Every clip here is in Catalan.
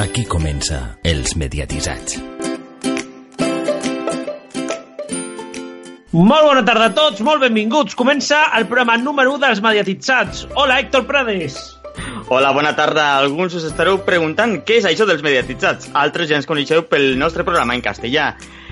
Aquí comença Els Mediatitzats. Molt bona tarda a tots, molt benvinguts. Comença el programa número 1 dels Mediatitzats. Hola, Héctor Prades. Hola, bona tarda. Alguns us estareu preguntant què és això dels mediatitzats. Altres ja ens coneixeu pel nostre programa en castellà.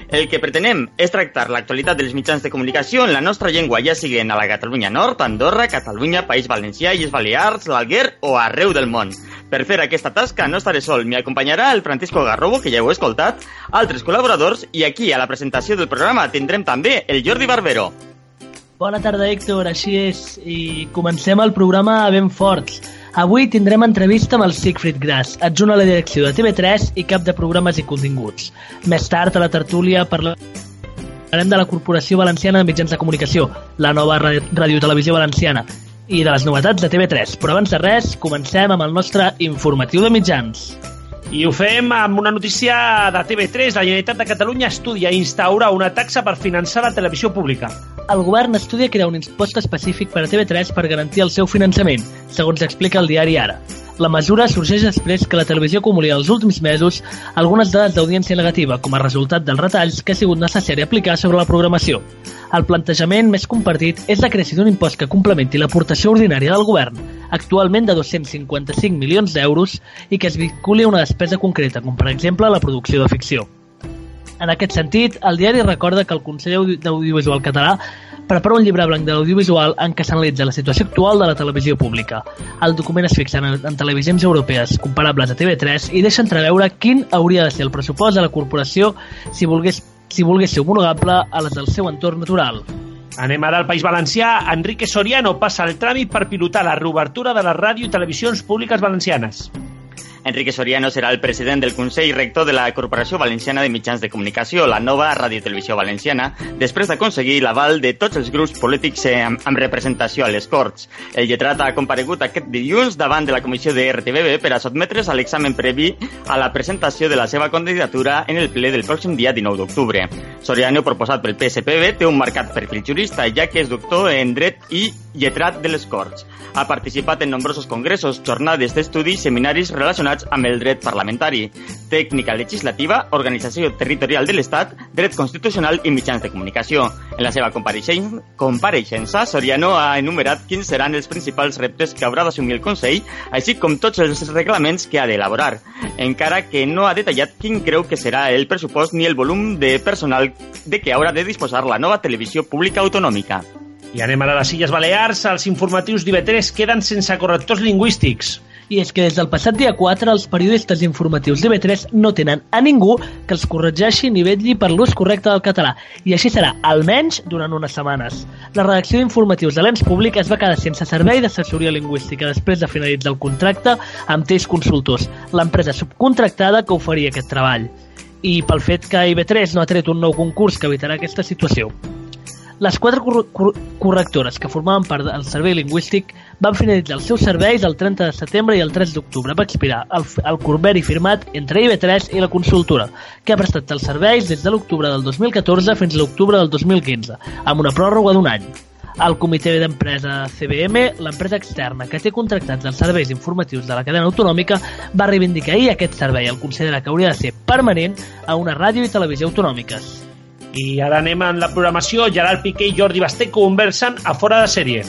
El que pretenem és tractar l'actualitat dels mitjans de comunicació en la nostra llengua, ja siguin a la Catalunya Nord, Andorra, Catalunya, País Valencià, Illes Balears, l'Alguer o arreu del món. Per fer aquesta tasca no estaré sol, m'hi acompanyarà el Francisco Garrobo, que ja heu escoltat, altres col·laboradors, i aquí, a la presentació del programa, tindrem també el Jordi Barbero. Bona tarda, Héctor, així és. I comencem el programa ben forts. Avui tindrem entrevista amb el Siegfried Gras, adjunt a la direcció de TV3 i cap de programes i continguts. Més tard, a la tertúlia, parlarem de la Corporació Valenciana de Mitjans de Comunicació, la nova radiotelevisió valenciana, i de les novetats de TV3. Però abans de res, comencem amb el nostre informatiu de mitjans. I ho fem amb una notícia de TV3. La Generalitat de Catalunya estudia instaurar una taxa per finançar la televisió pública. El govern estudia crear un impost específic per a TV3 per garantir el seu finançament, segons explica el diari Ara. La mesura sorgeix després que la televisió acumuli els últims mesos algunes dades d'audiència negativa com a resultat dels retalls que ha sigut necessari aplicar sobre la programació. El plantejament més compartit és la creació d'un impost que complementi l'aportació ordinària del govern, actualment de 255 milions d'euros, i que es vinculi a una despesa concreta, com per exemple la producció de ficció. En aquest sentit, el diari recorda que el Consell d'Audiovisual Català prepara un llibre blanc de l'audiovisual en què s'analitza la situació actual de la televisió pública. El document es fixa en, en televisions europees comparables a TV3 i deixa entreveure quin hauria de ser el pressupost de la corporació si volgués, si volgués ser homologable a les del seu entorn natural. Anem ara al País Valencià. Enrique Soriano passa el tràmit per pilotar la reobertura de les ràdio i televisions públiques valencianes. Enrique Soriano serà el president del Consell Rector de la Corporació Valenciana de Mitjans de Comunicació, la nova radiotelevisió valenciana, després d'aconseguir l'aval de tots els grups polítics amb, amb representació a les Corts. El lletrat ha comparegut aquest dilluns davant de la comissió de RTBB per a sotmetre's a l'examen previ a la presentació de la seva candidatura en el ple del pròxim dia 19 d'octubre. Soriano, proposat pel PSPB, té un marcat perfil jurista, ja que és doctor en dret i lletrat de les Corts. Ha participat en nombrosos congressos, jornades d'estudi i seminaris relacionats amb el dret parlamentari, tècnica legislativa, organització territorial de l'Estat, dret constitucional i mitjans de comunicació. En la seva compareixença, Soriano ha enumerat quins seran els principals reptes que haurà d'assumir el Consell, així com tots els reglaments que ha d'elaborar, encara que no ha detallat quin creu que serà el pressupost ni el volum de personal de què haurà de disposar la nova televisió pública autonòmica. I anem ara a les Illes Balears. Els informatius d'IV3 queden sense correctors lingüístics. I és que des del passat dia 4 els periodistes informatius d'IV3 no tenen a ningú que els corregeixi ni vetlli per l'ús correcte del català. I així serà, almenys durant unes setmanes. La redacció d'informatius de l'ENS públic es va quedar sense servei d'assessoria lingüística després de finalitzar el contracte amb Teix Consultors, l'empresa subcontractada que oferia aquest treball. I pel fet que IB3 no ha tret un nou concurs que evitarà aquesta situació. Les quatre cor cor correctores que formaven part del servei lingüístic van finalitzar els seus serveis el 30 de setembre i el 3 d'octubre. Va expirar el, el conveni firmat entre IB3 i la consultora, que ha prestat els serveis des de l'octubre del 2014 fins a l'octubre del 2015, amb una pròrroga d'un any. El comitè d'empresa CBM, l'empresa externa que té contractats els serveis informatius de la cadena autonòmica, va reivindicar ahir aquest servei. El considera que hauria de ser permanent a una ràdio i televisió autonòmiques. I ara anem en la programació. Gerard Piqué i Jordi Basté conversen a fora de sèrie.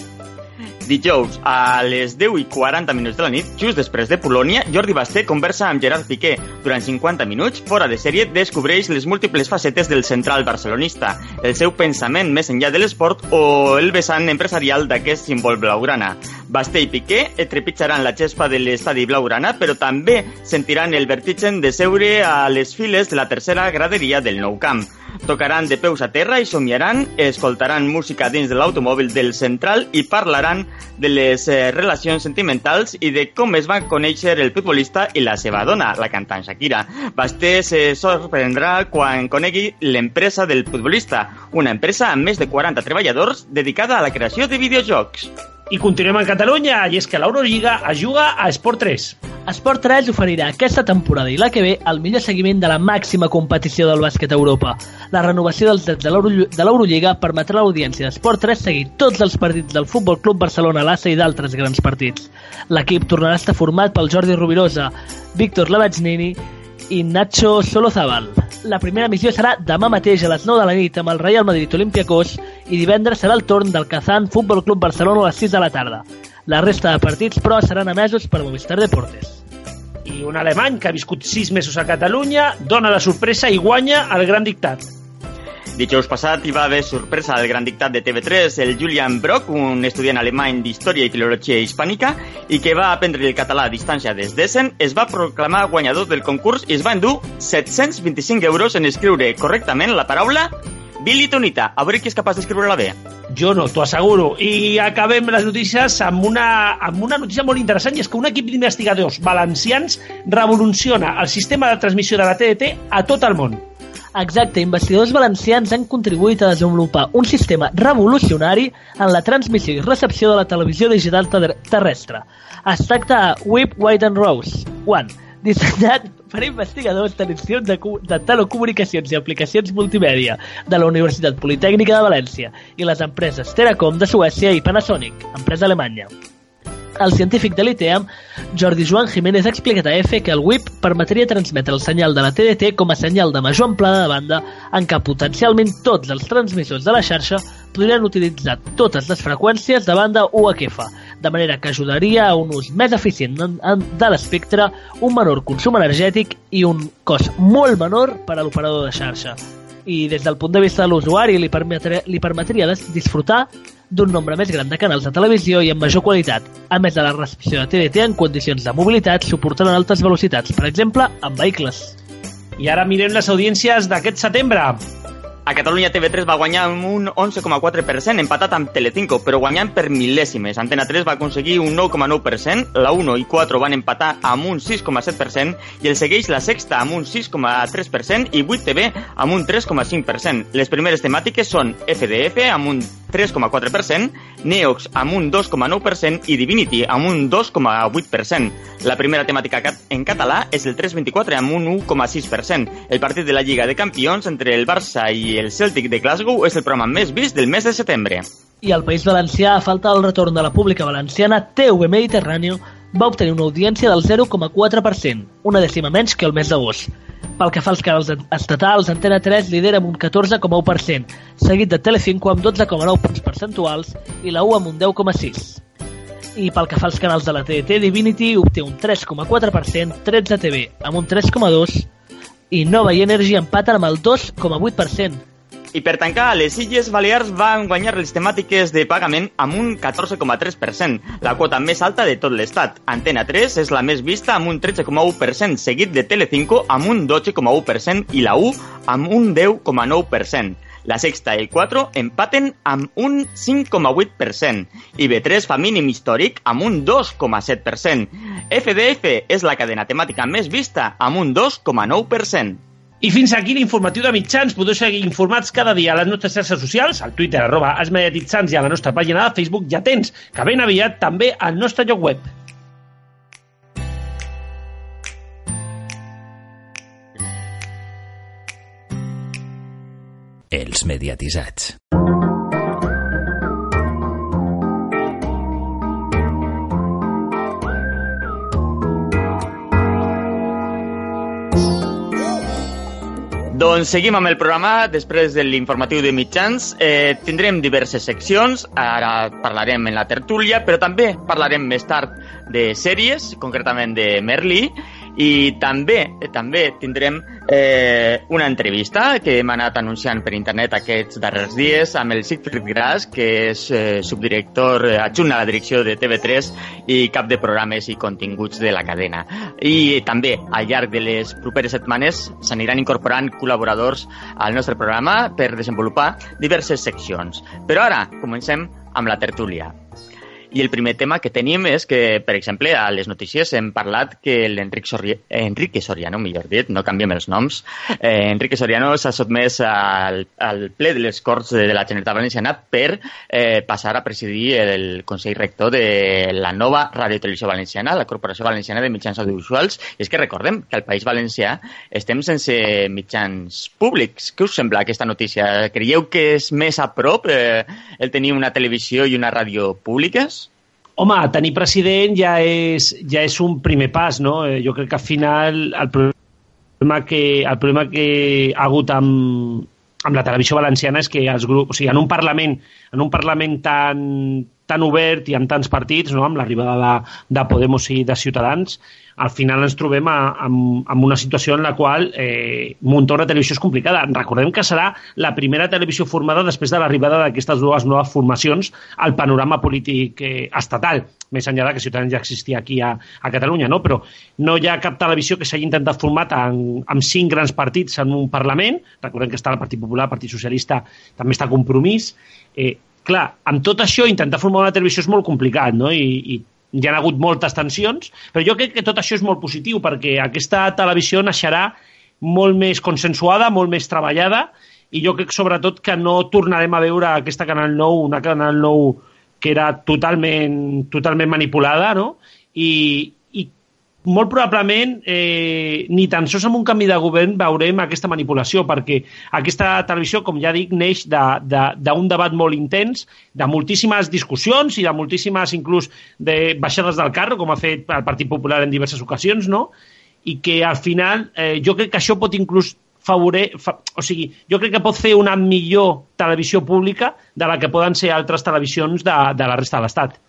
Dijous, a les 10 i 40 minuts de la nit, just després de Polònia, Jordi Basté conversa amb Gerard Piqué. Durant 50 minuts, fora de sèrie, descobreix les múltiples facetes del central barcelonista, el seu pensament més enllà de l'esport o el vessant empresarial d'aquest símbol blaugrana. Basté i Piqué trepitjaran la gespa de l'estadi blaugrana, però també sentiran el vertigen de seure a les files de la tercera graderia del nou camp. Tocaran de peus a terra i somiaran, escoltaran música dins de l'automòbil del central i parlaran de les eh, relacions sentimentals i de com es van conèixer el futbolista i la seva dona, la cantant Shakira. Basté se sorprendrà quan conegui l'empresa del futbolista, una empresa amb més de 40 treballadors dedicada a la creació de videojocs. I continuem a Catalunya, i és que l'Eurolliga es juga a Esport 3. Esport 3 oferirà aquesta temporada i la que ve el millor seguiment de la màxima competició del bàsquet a Europa. La renovació dels drets de l'Euro- de l'Eurolliga permetrà a l'audiència d'Esport 3 seguir tots els partits del Futbol Club Barcelona, l'ASA i d'altres grans partits. L'equip tornarà a estar format pel Jordi Rubirosa, Víctor Lavagnini i Nacho Solozabal. La primera missió serà demà mateix a les 9 de la nit amb el Real Madrid Olympiacos i divendres serà el torn del Kazán Futbol Club Barcelona a les 6 de la tarda. La resta de partits, però, seran emesos per Movistar Deportes. I un alemany que ha viscut sis mesos a Catalunya dona la sorpresa i guanya el gran dictat. Dijous passat hi va haver sorpresa al gran dictat de TV3. El Julian Brock, un estudiant alemany d'Història i Filologia Hispànica i que va aprendre el català a distància des d'Essen, es va proclamar guanyador del concurs i es va endur 725 euros en escriure correctament la paraula Billy Tonita. A veure qui és capaç d'escriure-la bé. Jo no, t'ho asseguro. I acabem les notícies amb una, amb una notícia molt interessant i és que un equip d'investigadors valencians revoluciona el sistema de transmissió de la TDT a tot el món. Exacte, investigadors valencians han contribuït a desenvolupar un sistema revolucionari en la transmissió i recepció de la televisió digital ter terrestre. Es tracta de Whip, White and Rose, One, dissenyat per investigadors de l'Institut de, de Telecomunicacions i Aplicacions Multimèdia de la Universitat Politècnica de València i les empreses Teracom de Suècia i Panasonic, empresa alemanya. El científic de l'ITEAM, Jordi Joan Jiménez, ha explicat a EFE que el WIP permetria transmetre el senyal de la TDT com a senyal de major amplada de banda en què potencialment tots els transmissors de la xarxa podrien utilitzar totes les freqüències de banda UHF, de manera que ajudaria a un ús més eficient en- en- de l'espectre, un menor consum energètic i un cost molt menor per a l'operador de xarxa. I des del punt de vista de l'usuari li, permetre, li permetria disfrutar d'un nombre més gran de canals de televisió i amb major qualitat, a més de la recepció de TDT en condicions de mobilitat suportant altes velocitats, per exemple, amb vehicles. I ara mirem les audiències d'aquest setembre. A Catalunya TV3 va guanyar amb un 11,4%, empatat amb Telecinco, però guanyant per mil·lèsimes. Antena 3 va aconseguir un 9,9%, la 1 i 4 van empatar amb un 6,7% i el segueix la sexta amb un 6,3% i 8TV amb un 3,5%. Les primeres temàtiques són FDF amb un 3,4%, Neox amb un 2,9% i Divinity amb un 2,8%. La primera temàtica en català és el 324 amb un 1,6%. El partit de la Lliga de Campions entre el Barça i el Celtic de Glasgow és el programa més vist del mes de setembre. I al País Valencià, a falta del retorn de la pública valenciana, TV Mediterráneo va obtenir una audiència del 0,4%, una dècima menys que el mes d'agost. Pel que fa als canals estatals, Antena 3 lidera amb un 14,1%, seguit de Telecinco amb 12,9 punts percentuals i la U amb un 10,6%. I pel que fa als canals de la TDT, Divinity obté un 3,4%, 13 TV amb un 3,2% i Nova i Energy empaten amb el 2,8%. I per tancar, les Illes Balears van guanyar les temàtiques de pagament amb un 14,3%, la quota més alta de tot l'estat. Antena 3 és la més vista amb un 13,1%, seguit de Telecinco amb un 12,1% i la U amb un 10,9%. La sexta i el 4 empaten amb un 5,8% i B3 fa mínim històric amb un 2,7%. FDF és la cadena temàtica més vista amb un 2,9%. I fins aquí l'informatiu de mitjans. Podeu seguir informats cada dia a les nostres xarxes socials, al Twitter, arroba esmediatitzants i a la nostra pàgina de Facebook ja tens, que ben aviat també al nostre lloc web. Els mediatitzats. Doncs seguim amb el programa, després de l'informatiu de mitjans. Eh, tindrem diverses seccions, ara parlarem en la tertúlia, però també parlarem més tard de sèries, concretament de Merlí, i també també tindrem eh, una entrevista que hem anat anunciant per internet aquests darrers dies amb el Sigfrid Gras, que és eh, subdirector eh, adjunt a la direcció de TV3 i cap de programes i continguts de la cadena. I també al llarg de les properes setmanes s'aniran incorporant col·laboradors al nostre programa per desenvolupar diverses seccions. Però ara comencem amb la tertúlia. I el primer tema que tenim és que, per exemple, a les notícies hem parlat que l'Enric Soria... Enrique Soriano, millor dit, no canviem els noms, eh, Enrique Soriano s'ha sotmès al, al ple de les Corts de la Generalitat Valenciana per eh, passar a presidir el Consell Rector de la nova Ràdio Televisió Valenciana, la Corporació Valenciana de Mitjans Audiovisuals. I és que recordem que al País Valencià estem sense mitjans públics. Què us sembla aquesta notícia? Creieu que és més a prop eh, el tenir una televisió i una ràdio públiques? Home, tenir president ja és, ja és un primer pas, no? Eh, jo crec que al final el problema que, el problema que ha hagut amb, amb la televisió valenciana és que els grups, o sigui, en un Parlament, en un Parlament tan, tan obert i amb tants partits, no? amb l'arribada de, de Podemos i de Ciutadans, al final ens trobem a, una situació en la qual eh, muntar una televisió és complicada. Recordem que serà la primera televisió formada després de l'arribada d'aquestes dues noves formacions al panorama polític eh, estatal, més enllà de que Ciutadans ja existia aquí a, a Catalunya, no? però no hi ha cap televisió que s'hagi intentat formar amb cinc grans partits en un Parlament, recordem que està el Partit Popular, el Partit Socialista, també està Compromís, eh, clar, amb tot això intentar formar una televisió és molt complicat, no? I, i hi ha hagut moltes tensions, però jo crec que tot això és molt positiu perquè aquesta televisió naixerà molt més consensuada, molt més treballada i jo crec sobretot que no tornarem a veure aquesta Canal 9, una Canal 9 que era totalment, totalment manipulada, no? I, molt probablement eh, ni tan sols amb un canvi de govern veurem aquesta manipulació, perquè aquesta televisió, com ja dic, neix d'un de, debat molt intens, de moltíssimes discussions i de moltíssimes, inclús, de baixades del carro, com ha fet el Partit Popular en diverses ocasions, no? i que al final eh, jo crec que això pot inclús favore, fa, o sigui, jo crec que pot fer una millor televisió pública de la que poden ser altres televisions de, de la resta de l'Estat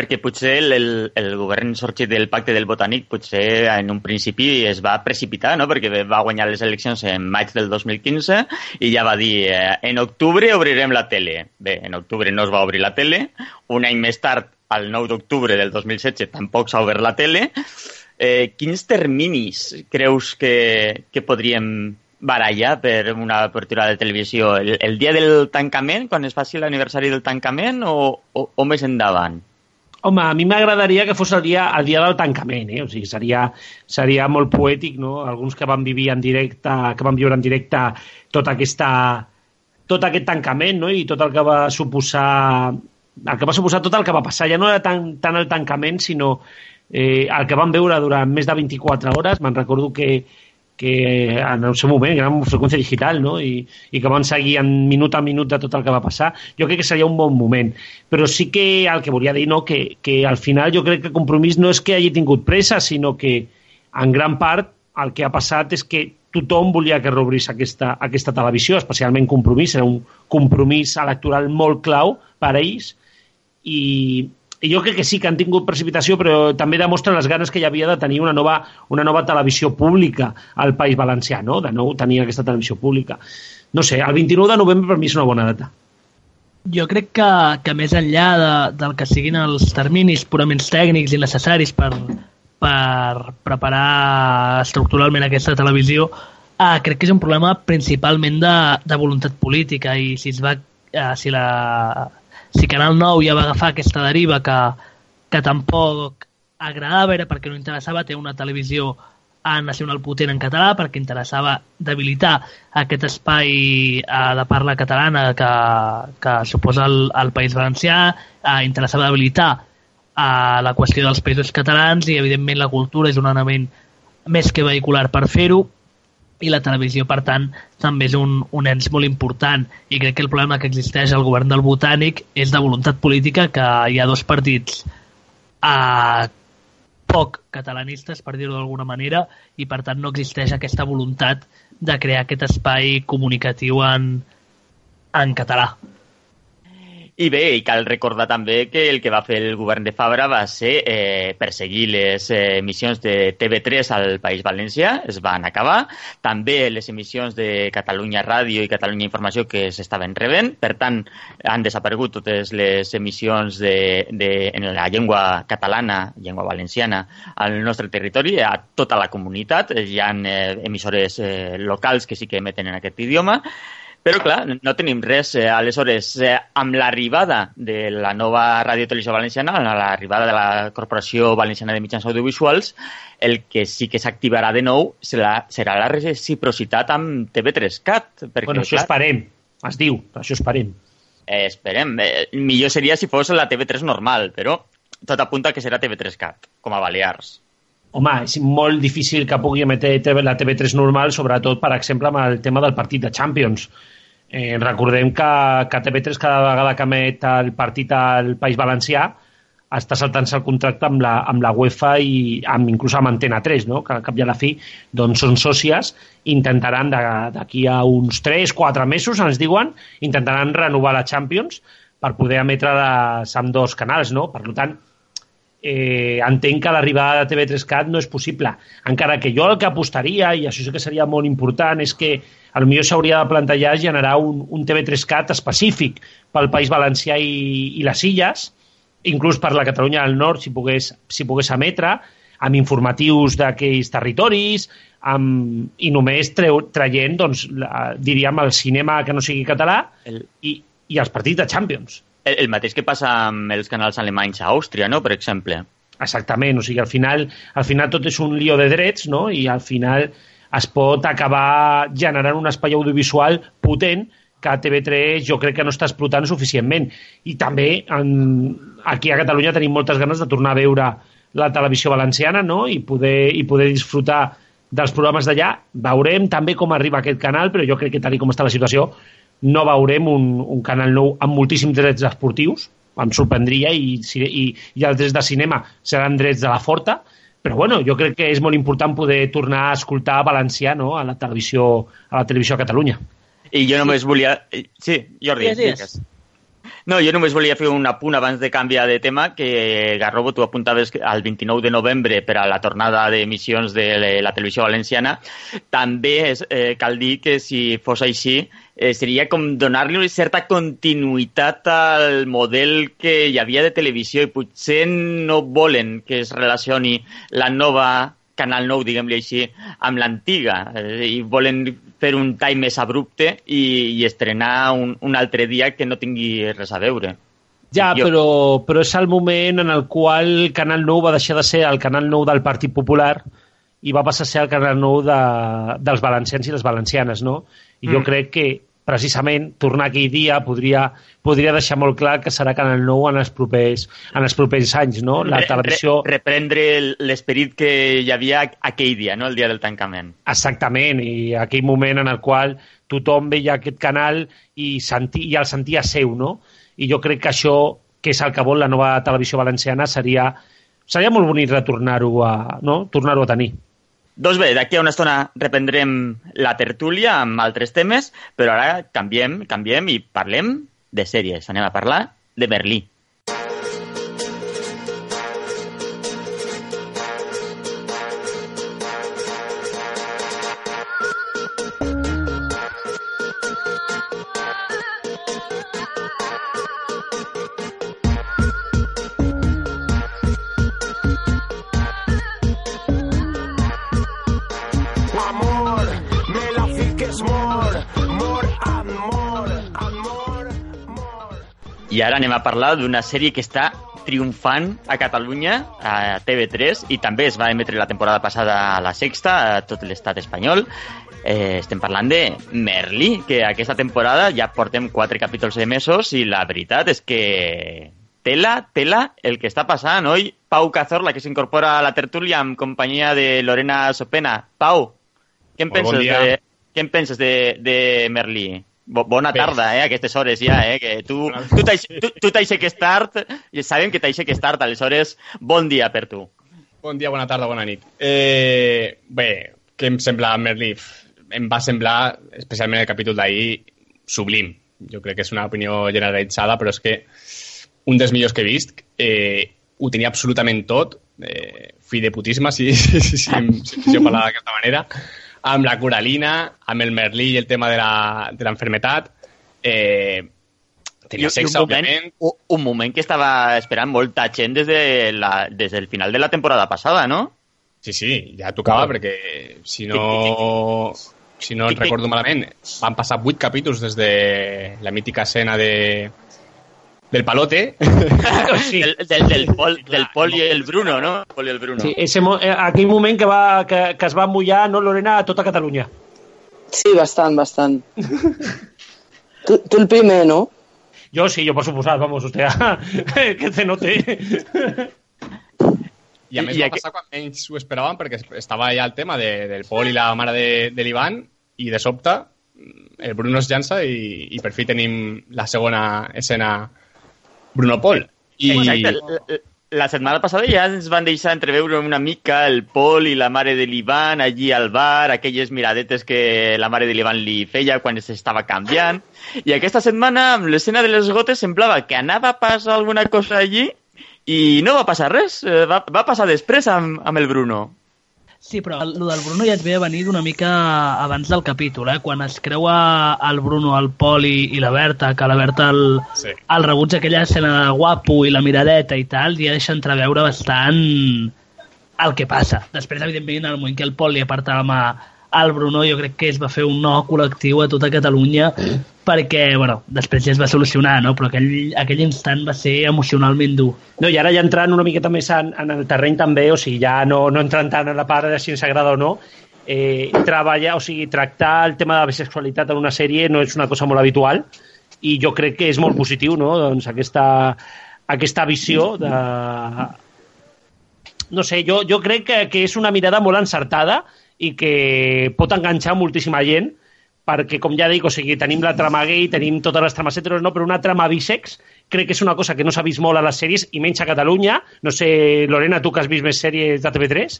perquè potser el, el, el govern sorgit del pacte del Botànic potser en un principi es va precipitar, no? perquè va guanyar les eleccions en maig del 2015 i ja va dir eh, en octubre obrirem la tele. Bé, en octubre no es va obrir la tele, un any més tard, al 9 d'octubre del 2016, tampoc s'ha obert la tele. Eh, quins terminis creus que, que podríem barallar per una apertura de televisió? El, el dia del tancament, quan es faci l'aniversari del tancament o, o, o més endavant? Home, a mi m'agradaria que fos el dia, el dia del tancament, eh? o sigui, seria, seria molt poètic, no? Alguns que van vivir en directe, que van viure en directe tota aquesta, tot aquest tancament, no? I tot el que va suposar el que va suposar tot el que va passar. Ja no era tant, tant el tancament, sinó eh, el que van veure durant més de 24 hores. Me'n recordo que, que en el seu moment, que era una freqüència digital, no? I, i que van seguir en minut a minut de tot el que va passar, jo crec que seria un bon moment. Però sí que el que volia dir, no?, que, que al final jo crec que Compromís no és que hagi tingut pressa, sinó que en gran part el que ha passat és que tothom volia que reobrís aquesta, aquesta televisió, especialment Compromís, era un compromís electoral molt clau per a ells, i, jo crec que sí que han tingut precipitació, però també demostra les ganes que hi havia de tenir una nova, una nova televisió pública al País Valencià, no? de nou tenir aquesta televisió pública. No sé, el 29 de novembre per mi és una bona data. Jo crec que, que més enllà de, del que siguin els terminis purament tècnics i necessaris per, per preparar estructuralment aquesta televisió, eh, crec que és un problema principalment de, de voluntat política i si es va, eh, si la, si Canal 9 ja va agafar aquesta deriva que, que tampoc agradava, era perquè no interessava ter una televisió nacional potent en català, perquè interessava debilitar aquest espai eh, de parla catalana que, que suposa el, el País Valencià, eh, interessava debilitar eh, la qüestió dels països catalans i, evidentment, la cultura és un element més que vehicular per fer-ho, i la televisió, per tant, també és un, un ens molt important i crec que el problema que existeix al govern del Botànic és de voluntat política que hi ha dos partits eh, poc catalanistes, per dir-ho d'alguna manera, i per tant no existeix aquesta voluntat de crear aquest espai comunicatiu en, en català. I bé, i cal recordar també que el que va fer el govern de Fabra va ser eh, perseguir les eh, emissions de TV3 al País Valencià, es van acabar, també les emissions de Catalunya Ràdio i Catalunya Informació que s'estaven rebent, per tant, han desaparegut totes les emissions de, de, en la llengua catalana, llengua valenciana, al nostre territori, a tota la comunitat, hi ha eh, emissores eh, locals que sí que emeten en aquest idioma, Però, clar, no tenim res. Eh, aleshores, eh, amb l'arribada de la nova Ràdio Televisió Valenciana, amb l'arribada de la Corporació Valenciana de Mitjans Audiovisuals, el que sí que s'activarà de nou serà, serà la reciprocitat amb TV3CAT. Perquè, bueno, això clar, esperem, es diu, això esperem. Eh, esperem. Eh, millor seria si fos la TV3 normal, però tot apunta que serà TV3CAT, com a Balears. Home, és molt difícil que pugui emetre la TV3 normal, sobretot, per exemple, amb el tema del partit de Champions. Eh, recordem que, que TV3 cada vegada que emet el partit al País Valencià està saltant-se el contracte amb la, amb la UEFA i amb, inclús amb Antena 3, no? que al cap i a la fi doncs són sòcies, intentaran d'aquí a uns 3-4 mesos, ens diuen, intentaran renovar la Champions per poder emetre-les amb dos canals. No? Per tant, eh, entenc que l'arribada de TV3CAT no és possible. Encara que jo el que apostaria, i això sí que seria molt important, és que potser s'hauria de plantejar generar un, un TV3CAT específic pel País Valencià i, i les Illes, inclús per la Catalunya del Nord, si pogués, si pogués emetre, amb informatius d'aquells territoris, amb, i només treu, traient, doncs, la, diríem, el cinema que no sigui català el... i, i els partits de Champions. El, el mateix que passa amb els canals alemanys a Àustria, no?, per exemple. Exactament, o sigui, al final, al final tot és un lío de drets, no?, i al final es pot acabar generant un espai audiovisual potent que TV3 jo crec que no està explotant suficientment. I també en, aquí a Catalunya tenim moltes ganes de tornar a veure la televisió valenciana no? I, poder, i poder disfrutar dels programes d'allà. Veurem també com arriba aquest canal, però jo crec que tal com està la situació no veurem un, un canal nou amb moltíssims drets esportius, em sorprendria, i, i, i els drets de cinema seran drets de la Forta, però bueno, jo crec que és molt important poder tornar a escoltar valencià no? a la televisió a la televisió a Catalunya. I jo només volia... Sí, Jordi, yes, yes. No, jo només volia fer un apunt abans de canviar de tema, que Garrobo, tu apuntaves al 29 de novembre per a la tornada d'emissions de la televisió valenciana. També és, eh, cal dir que si fos així, eh, seria com donar-li una certa continuïtat al model que hi havia de televisió i potser no volen que es relacioni la nova Canal 9, diguem-li així, amb l'antiga eh, i volen fer un time més abrupte i, i estrenar un, un altre dia que no tingui res a veure. Ja, jo... però, però és el moment en el qual Canal 9 va deixar de ser el Canal 9 del Partit Popular i va passar a ser el Canal 9 de, dels valencians i les valencianes, no? I mm. jo crec que precisament tornar aquell dia podria, podria deixar molt clar que serà Canal 9 en els propers, en els propers anys, no? La televisió... Re, reprendre l'esperit que hi havia aquell dia, no? El dia del tancament. Exactament, i aquell moment en el qual tothom veia aquest canal i, senti, i el sentia seu, no? I jo crec que això, que és el que vol la nova televisió valenciana, seria, seria molt bonic retornar-ho a, no? tornar a tenir. Doncs bé, d'aquí a una estona reprendrem la tertúlia amb altres temes, però ara canviem, canviem i parlem de sèries. Anem a parlar de Berlí. I ara anem a parlar d'una sèrie que està triomfant a Catalunya, a TV3, i també es va emetre la temporada passada a la Sexta, a tot l'estat espanyol. Eh, estem parlant de Merlí, que aquesta temporada ja portem quatre capítols de mesos i la veritat és que tela, tela, el que està passant, oi? Pau Cazorla, que s'incorpora a la tertúlia amb companyia de Lorena Sopena. Pau, què en penses, bon de, què en penses de, de Merlí? Bona tarda, eh, aquestes hores ja, eh, que tu, tu t'aixeques tard, i sabem que t'aixeques tard, aleshores, bon dia per tu. Bon dia, bona tarda, bona nit. Eh, bé, què em sembla Merlí? Em va semblar, especialment el capítol d'ahir, sublim. Jo crec que és una opinió generalitzada, però és que un dels millors que he vist, eh, ho tenia absolutament tot, eh, fi de putisme, si, si, si, si, si, si jo parlava d'aquesta manera, amb la Coralina, amb el Merlí i el tema de l'enfermetat. Eh, tenia sexe, un moment, òbviament. Un, un moment que estava esperant molta gent des, de la, des del final de la temporada passada, no? Sí, sí, ja tocava, oh. perquè si no... si no recordo malament, van passar vuit capítols des de la mítica escena de del palote. sí. del, del, del, Pol, del Pol i el Bruno, no? Pol i el Bruno. Sí, ese, eh, aquell moment que, va, que, que es va mullar, no, Lorena, a tota Catalunya. Sí, bastant, bastant. tu, tu el primer, no? Yo sí, yo por supuesto, vamos, usted, que se note. I a més I va passar quan menys ho esperaven perquè estava ja el tema de, del Pol i la mare de, de l'Ivan i de sobte el Bruno es llança i, i per fi tenim la segona escena Bruno Pol. I... Exacte. La setmana passada ja ens van deixar entreveure una mica el Pol i la mare de l'Ivan allí al bar, aquelles miradetes que la mare de l'Ivan li feia quan s'estava canviant. I aquesta setmana, amb l'escena de les gotes, semblava que anava a passar alguna cosa allí i no va passar res. Eh, va, va passar després amb, amb el Bruno. Sí, però el, el del Bruno ja et ve a venir una mica abans del capítol, eh? Quan es creua el Bruno, el Pol i, i la Berta, que la Berta el, sí. el rebuig aquella escena de guapo i la miradeta i tal, ja deixa entreveure bastant el que passa. Després, evidentment, en el moment que el Pol li aparta la mà al Bruno, jo crec que es va fer un no col·lectiu a tota Catalunya perquè, bueno, després ja es va solucionar, no? però aquell, aquell instant va ser emocionalment dur. No, i ara ja entrant una miqueta més en, en el terreny també, o sigui, ja no, no entrant tant en la part de si ens agrada o no, eh, treballar, o sigui, tractar el tema de la bisexualitat en una sèrie no és una cosa molt habitual i jo crec que és molt positiu, no?, doncs aquesta, aquesta visió de... No sé, jo, jo crec que, que és una mirada molt encertada i que pot enganxar moltíssima gent perquè, com ja dic, o sigui, tenim la trama gay, tenim totes les trames heteros, no? però una trama bisex crec que és una cosa que no s'ha vist molt a les sèries i menys a Catalunya. No sé, Lorena, tu que has vist més sèries de TV3,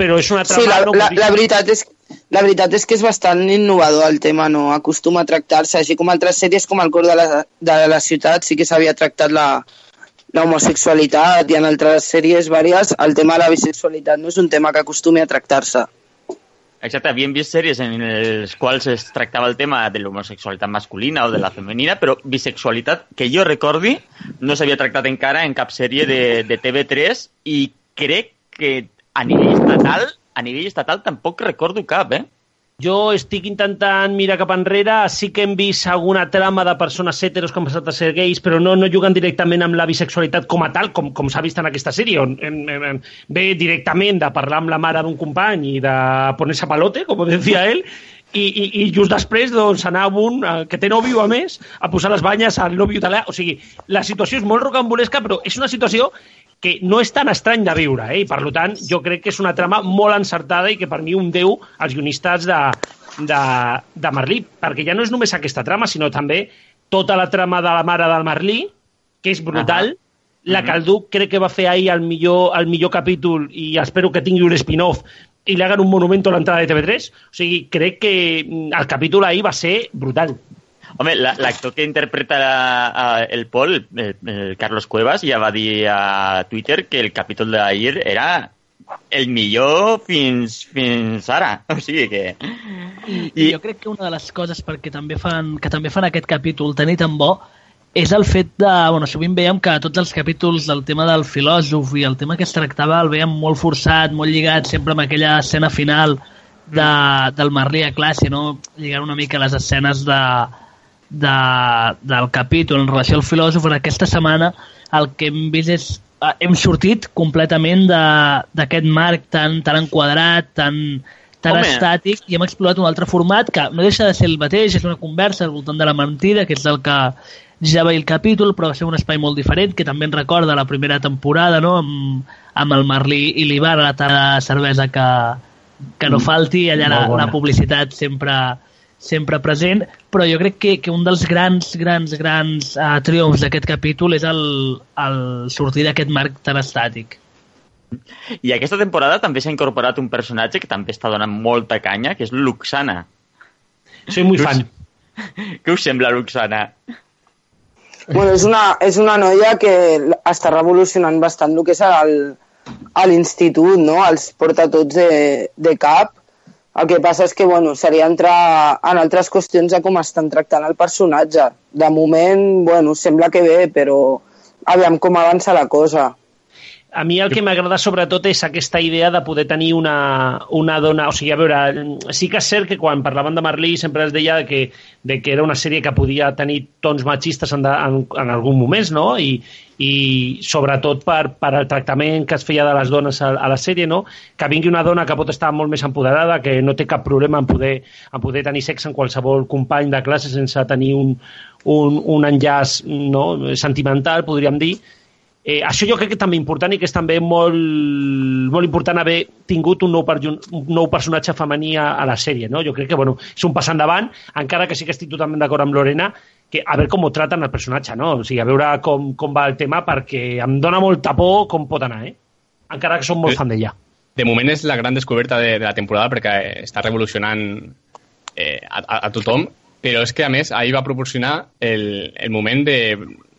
però és una trama... Sí, la, no la, la, veritat és, la veritat és que és bastant innovador el tema, no? Acostuma a tractar-se, així com altres sèries com El cor de la, de la ciutat sí que s'havia tractat la, l'homosexualitat i en altres sèries vàries el tema de la bisexualitat no és un tema que acostumi a tractar-se. Exacte, havíem vist sèries en les quals es tractava el tema de l'homosexualitat masculina o de la femenina, però bisexualitat, que jo recordi, no s'havia tractat encara en cap sèrie de, de TV3 i crec que a nivell estatal, a nivell estatal tampoc recordo cap, eh? Jo estic intentant mirar cap enrere, sí que hem vist alguna trama de persones heteros que han passat a ser gais, però no, no juguen directament amb la bisexualitat com a tal, com, com s'ha vist en aquesta sèrie, on en, en, en, ve directament de parlar amb la mare d'un company i de poner-se palote, com decía ell, i, i, i just després doncs, anar amb un, eh, que té nòvio a més, a posar les banyes al nòvio italià. O sigui, la situació és molt rocambolesca, però és una situació que no és tan estrany de viure, eh? i per tant jo crec que és una trama molt encertada i que per mi un déu als guionistes de, de, de Merlí, perquè ja no és només aquesta trama, sinó també tota la trama de la mare del Merlí, que és brutal, uh -huh. la que el Duc crec que va fer ahir el millor, el millor capítol i espero que tingui un spin-off i li hagan un monumento a l'entrada de TV3. O sigui, crec que el capítol ahir va ser brutal. Home, l'actor que interpreta el Pol, el, el Carlos Cuevas, ja va dir a Twitter que el capítol d'ahir era el millor fins, fins ara. O sigui que... I, I, jo crec que una de les coses perquè també fan, que també fan aquest capítol tenir tan bo és el fet de... Bueno, sovint veiem que tots els capítols del tema del filòsof i el tema que es tractava el veiem molt forçat, molt lligat sempre amb aquella escena final de, del Merlí a classe, no? Lligant una mica les escenes de, de, del capítol en relació al filòsof, en aquesta setmana el que hem vist és eh, hem sortit completament d'aquest marc tan, tan enquadrat, tan, tan Home. estàtic i hem explorat un altre format que no deixa de ser el mateix, és una conversa al voltant de la mentida, que és el que ja va el capítol, però va ser un espai molt diferent, que també ens recorda la primera temporada, no?, amb, amb el Marlí i l'Ibar, la tarda de cervesa que, que no mm. falti, allà la, la publicitat sempre, sempre present, però jo crec que, que un dels grans, grans, grans uh, triomfs d'aquest capítol és el, el sortir d'aquest marc tan estàtic. I aquesta temporada també s'ha incorporat un personatge que també està donant molta canya, que és l'Uxana. Soy muy fan. Què us sembla l'Uxana? Bueno, és una, és una noia que està revolucionant bastant el que és l'institut, no? Els porta tots de, de cap el que passa és que bueno, seria entrar en altres qüestions de com estan tractant el personatge. De moment, bueno, sembla que bé, però aviam com avança la cosa. a mi el que m'agrada sobretot és aquesta idea de poder tenir una, una dona... O sigui, a veure, sí que és cert que quan parlaven de Marlí sempre es deia que, de que era una sèrie que podia tenir tons machistes en, de, en, en algun moment, no? I, i sobretot per, per el tractament que es feia de les dones a, a la sèrie, no? que vingui una dona que pot estar molt més empoderada, que no té cap problema en poder, en poder tenir sexe amb qualsevol company de classe sense tenir un, un, un enllaç no? sentimental, podríem dir, Eh, això jo crec que també important i que és també molt, molt important haver tingut un nou, per, un nou personatge femení a, a la sèrie. No? Jo crec que bueno, és un pas endavant, encara que sí que estic totalment d'acord amb Lorena, que a veure com ho traten el personatge, no? O sigui, a veure com, com va el tema, perquè em dona molta por com pot anar, eh? Encara que som molt fan d'ella. De moment és la gran descoberta de, de la temporada perquè està revolucionant eh, a, a, a tothom, però és que, a més, ahir va proporcionar el, el moment de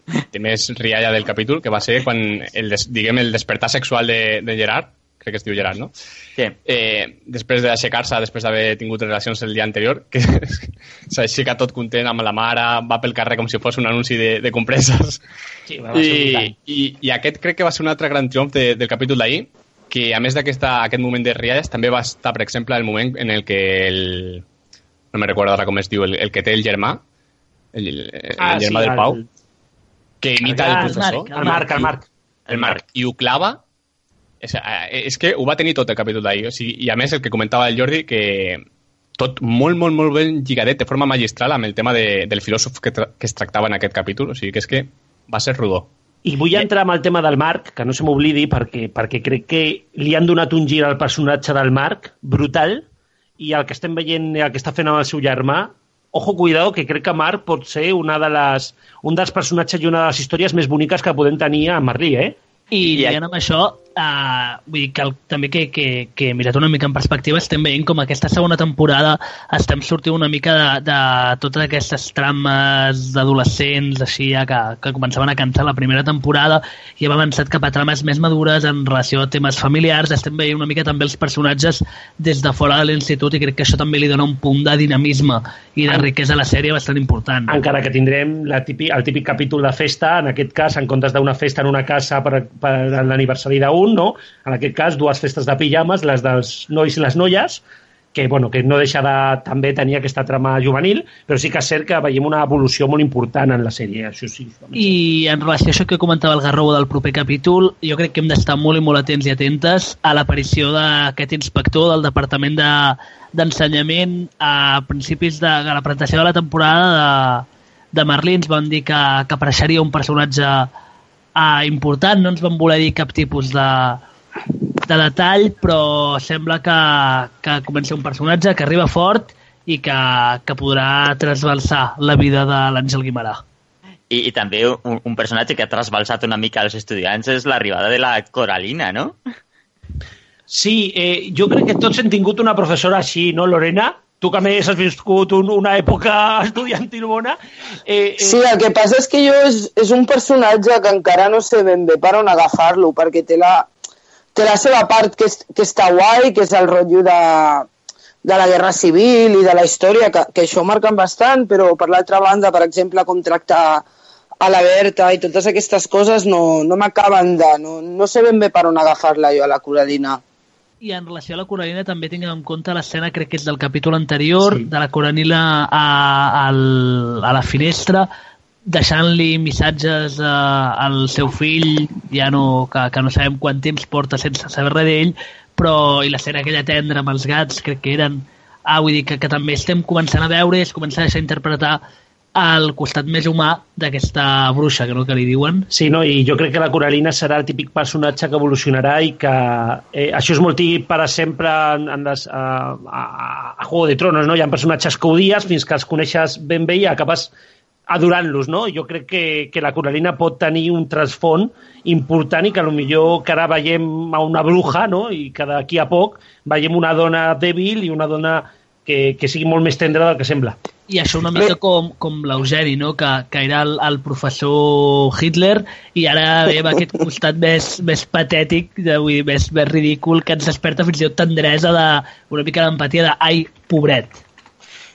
de més rialla del capítol, que va ser quan el, des, diguem, el despertar sexual de, de Gerard, crec que es diu Gerard, no? Sí. Eh, després d'aixecar-se, després d'haver tingut relacions el dia anterior, que s'aixeca tot content amb la mare, va pel carrer com si fos un anunci de, de compreses. Sí, va, I, i, I aquest crec que va ser un altre gran triomf de, del capítol d'ahir, que a més d'aquest moment de rialles, també va estar, per exemple, el moment en el que el... No me recordo ara com es diu, el, el que té el germà, el, el, Ah, el germà sí, del el- Pau, que imita Ah, el el professor. El Marc, el Marc. El Marc. I ho clava... És, eh, és que ho va tenir tot el capítol d'ahir. O sigui, I a més, el que comentava el Jordi, que tot molt, molt, molt ben lligadet, de forma magistral, amb el tema de, del filòsof que, tra que es tractava en aquest capítol. O sigui, que és que va ser rodó. I vull entrar amb el tema del Marc, que no se m'oblidi, perquè, perquè crec que li han donat un gir al personatge del Marc brutal, i el que estem veient, el que està fent amb el seu germà, ojo, cuidado, que crec que Marc pot ser una de les, un dels personatges i una de les històries més boniques que podem tenir a Marlí, eh? I I lligant amb això, uh, vull dir que el, també que, que, que mirat una mica en perspectiva estem veient com aquesta segona temporada estem sortint una mica de, de totes aquestes trames d'adolescents així ja que, que començaven a cantar la primera temporada i hem avançat cap a trames més madures en relació a temes familiars estem veient una mica també els personatges des de fora de l'institut i crec que això també li dona un punt de dinamisme i de riquesa a la sèrie bastant important. Encara que tindrem la típic, el típic capítol de festa, en aquest cas, en comptes d'una festa en una casa per, per l'aniversari d'un, no? En aquest cas, dues festes de pijames, les dels nois i les noies, que, bueno, que no deixa de també tenir aquesta trama juvenil, però sí que és cert que veiem una evolució molt important en la sèrie, això sí. I en relació a això que comentava el Garrobo del proper capítol, jo crec que hem d'estar molt i molt atents i atentes a l'aparició d'aquest inspector del Departament de- d'Ensenyament a principis de, de la presentació de la temporada de, de Merlins van dir que, que apareixeria un personatge uh, important, no ens van voler dir cap tipus de, de detall, però sembla que, que comença un personatge que arriba fort i que, que podrà trasbalsar la vida de l'Àngel Guimarà. I, I també un, un personatge que ha trasbalsat una mica als estudiants és l'arribada de la Coralina, no? Sí, eh, jo crec que tots hem tingut una professora així, no, Lorena? Tu que a més has viscut un, una època estudiantil bona. Eh, eh, Sí, el que passa és que jo és, és un personatge que encara no sé ben bé per on agafar-lo, perquè té la, té la seva part que, és, que està guai, que és el rotllo de, de la guerra civil i de la història, que, que això marquen bastant, però per l'altra banda, per exemple, com tractar a la Berta i totes aquestes coses no, no m'acaben de... No, no sé ben bé per on agafar-la jo a la Coralina. I en relació a la Coralina també tinguem en compte l'escena, crec que és del capítol anterior, Sí. de la Coralina a, al, a la finestra, deixant-li missatges a, al seu fill, ja no, que, que no sabem quant temps porta sense saber res d'ell, però i l'escena aquella tendra amb els gats, crec que eren... Ah, vull dir que, que també estem començant a veure, es comença a deixar interpretar el costat més humà d'aquesta bruixa, que no que li diuen. Sí, no? i jo crec que la Coralina serà el típic personatge que evolucionarà i que eh, això és molt típic per a sempre en, en les, a, a, a Juego de Tronos, no? Hi ha personatges que odies fins que els coneixes ben bé i acabes adorant-los, no? Jo crec que, que la Coralina pot tenir un trasfont important i que millor que ara veiem a una bruja, no? I que d'aquí a poc veiem una dona dèbil i una dona que, que sigui molt més tendra del que sembla. I això una mica com, com l'Eugeni, no? que, que era el, el professor Hitler i ara ve amb aquest costat més, més patètic, de, vull dir, més, més ridícul, que ens desperta fins i tot tendresa de, una mica d'empatia de ai, pobret.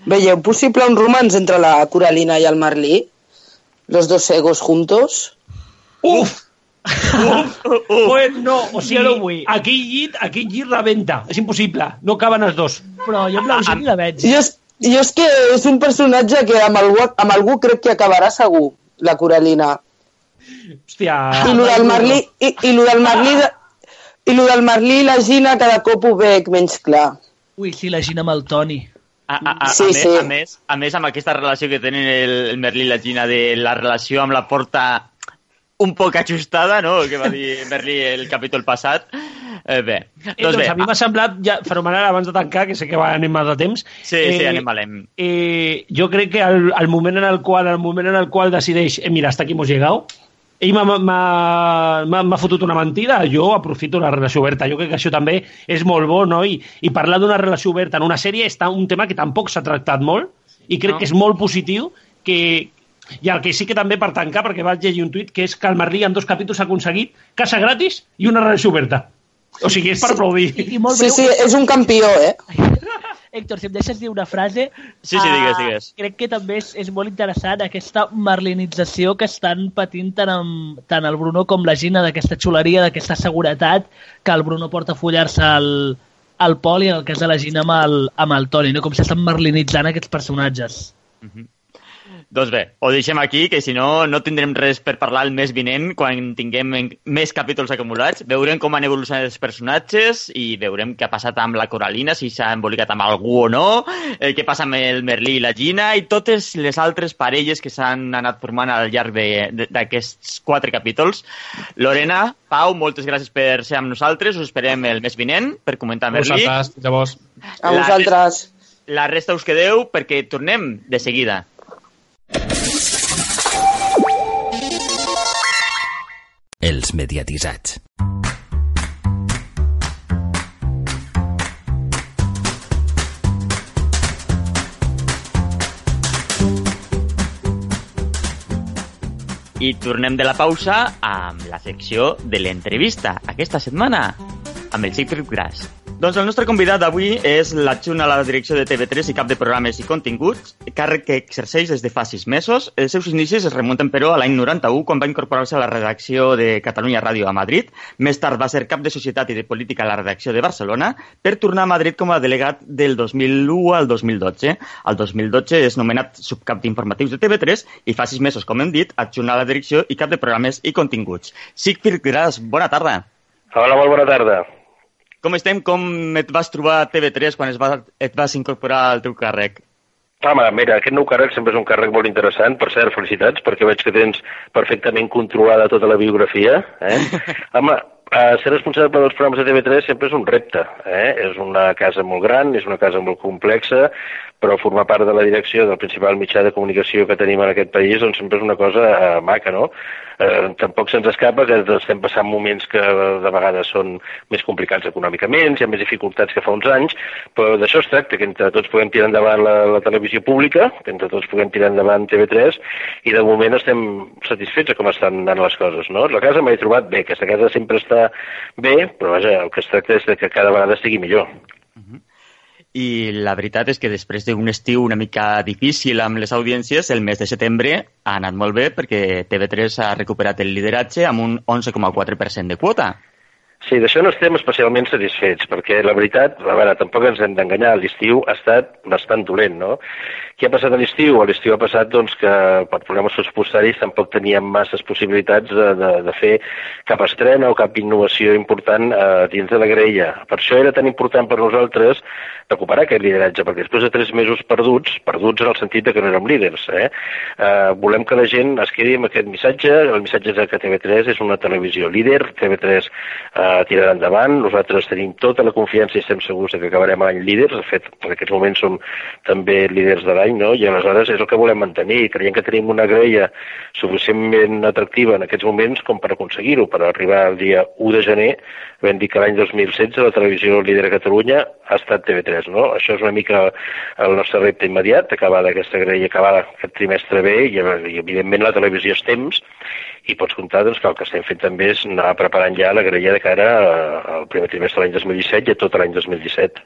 ¿Veieu possible un romance entre la Coralina y el Marlí? Los dos egos juntos. Uf! Uf, uf. Pues no, o sigui, Jo no vull. aquell llit, aquell llit rebenta. És impossible, no caben els dos. Però jo amb l'Eugeni la veig. Jo, jo és que és un personatge que amb algú, amb algú crec que acabarà segur, la Coralina. Hòstia... I lo del Merlí, i, i lo del Merlí, de, i lo del Merlí i la Gina cada cop ho veig menys clar. Ui, sí, la Gina amb el Toni. A, a, a, Sí, a, més, sí. a, més, a més, amb aquesta relació que tenen el, el Merlí i la Gina de la relació amb la porta un poc ajustada, no?, que va dir Merlí el capítol passat. Eh, bé, Eh, doncs bé, a mi m'ha semblat, ja, fenomenal abans de tancar, que sé que va anem mal de temps. sí, sí, anem valent. Eh, jo crec que al, al moment en el qual al moment en el qual decideix, eh, mira, hasta aquí hemos llegado, ell m'ha- fotut una mentida, jo aprofito la relació oberta. Jo crec que això també és molt bo, no? I, i parlar d'una relació oberta en una sèrie està un tema que tampoc s'ha tractat molt i crec No. que és molt positiu que, i el que sí que també per tancar, perquè vaig llegir un tuit, que és que el Merlí en dos capítols ha aconseguit casa gratis i una relació oberta. O sigui, és per aplaudir. I, i molt Sí, breu, sí, és un campió, eh? Héctor, si em deixes dir una frase... Sí, sí, digues, digues. Crec que també és, és molt interessant aquesta marlinització que estan patint tant, amb, tant el Bruno com la Gina d'aquesta xuleria, d'aquesta seguretat que el Bruno porta a follar-se al, al Pol i en el cas de la Gina amb el, amb el Toni, no? com s'estan marlinitzant aquests personatges. Doncs bé, ho deixem aquí, que si no, no tindrem res per parlar el mes vinent, quan tinguem més capítols acumulats. Veurem com han evolucionat els personatges i veurem què ha passat amb la Coralina, si s'ha embolicat amb algú o no, eh, què passa amb el Merlí i la Gina i totes les altres parelles que s'han anat formant al llarg d'aquests quatre capítols. Lorena, Pau, moltes gràcies per ser amb nosaltres. Us esperem el mes vinent per comentar Merlí. Vosaltres, llavors, A La- vosaltres. La resta us quedeu perquè tornem de seguida. Els mediatitzats. I tornem de la pausa amb la secció de l'entrevista, aquesta setmana, amb el Xip Gras. Doncs el nostre convidat d'avui és l'adjunt a la direcció de TV3 i cap de programes i continguts, càrrec que exerceix des de fa sis mesos. Els seus inicis es remunten, però, a l'any 91, quan va incorporar-se a la redacció de Catalunya Ràdio a Madrid. Més tard va ser cap de Societat i de Política a la redacció de Barcelona, per tornar a Madrid com a delegat del 2001 al 2012. Al 2012 és nomenat subcap d'informatius de TV3 i fa sis mesos, com hem dit, adjunt a la direcció i cap de programes i continguts. Sigfrid Gras, bona tarda. Hola, molt bona tarda. Com estem? Com et vas trobar a TV3 quan es va, et vas incorporar al teu càrrec? Home, mira, aquest nou càrrec sempre és un càrrec molt interessant. Per cert, felicitats, perquè veig que tens perfectament controlada tota la biografia. Eh? Home, eh, ser responsable dels programes de TV3 sempre és un repte. Eh? És una casa molt gran, és una casa molt complexa, però formar part de la direcció del principal mitjà de comunicació que tenim en aquest país doncs sempre és una cosa eh, maca, no? Eh, tampoc se'ns escapa que estem passant moments que de vegades són més complicats econòmicament, hi ha més dificultats que fa uns anys, però d'això es tracta, que entre tots puguem tirar endavant la, la televisió pública, que entre tots puguem tirar endavant TV3, i de moment estem satisfets de com estan anant les coses, no? La casa m'he trobat bé, aquesta casa sempre està bé, però vaja, el que es tracta és que cada vegada estigui millor. I la veritat és que després d'un estiu una mica difícil amb les audiències, el mes de setembre ha anat molt bé perquè TV3 ha recuperat el lideratge amb un 11,4% de quota. Sí, d'això no estem especialment satisfets, perquè la veritat, a veure, tampoc ens hem d'enganyar, l'estiu ha estat bastant dolent, no? Què ha passat a l'estiu? A l'estiu ha passat doncs, que per programes pressupostaris tampoc teníem masses possibilitats de, de, de fer cap estrena o cap innovació important eh, dins de la grella. Per això era tan important per nosaltres recuperar aquest lideratge, perquè després de tres mesos perduts, perduts en el sentit de que no érem líders, eh? Eh, volem que la gent es quedi amb aquest missatge, el missatge és que TV3 és una televisió líder, TV3 eh, tirarà endavant, nosaltres tenim tota la confiança i estem segurs que acabarem l'any líders, de fet, en aquests moments som també líders de l'any, no? i aleshores és el que volem mantenir, creiem que tenim una grella suficientment atractiva en aquests moments com per aconseguir-ho, per arribar al dia 1 de gener, vam dir que l'any 2016 la televisió líder a Catalunya ha estat TV3, no? Això és una mica el nostre repte immediat, acabar d'aquesta grella, acabar aquest trimestre bé, i, i evidentment la televisió és temps, i pots comptar doncs, que el que estem fent també és anar preparant ja la grella de cara al primer trimestre de l'any 2017 i a tot l'any 2017.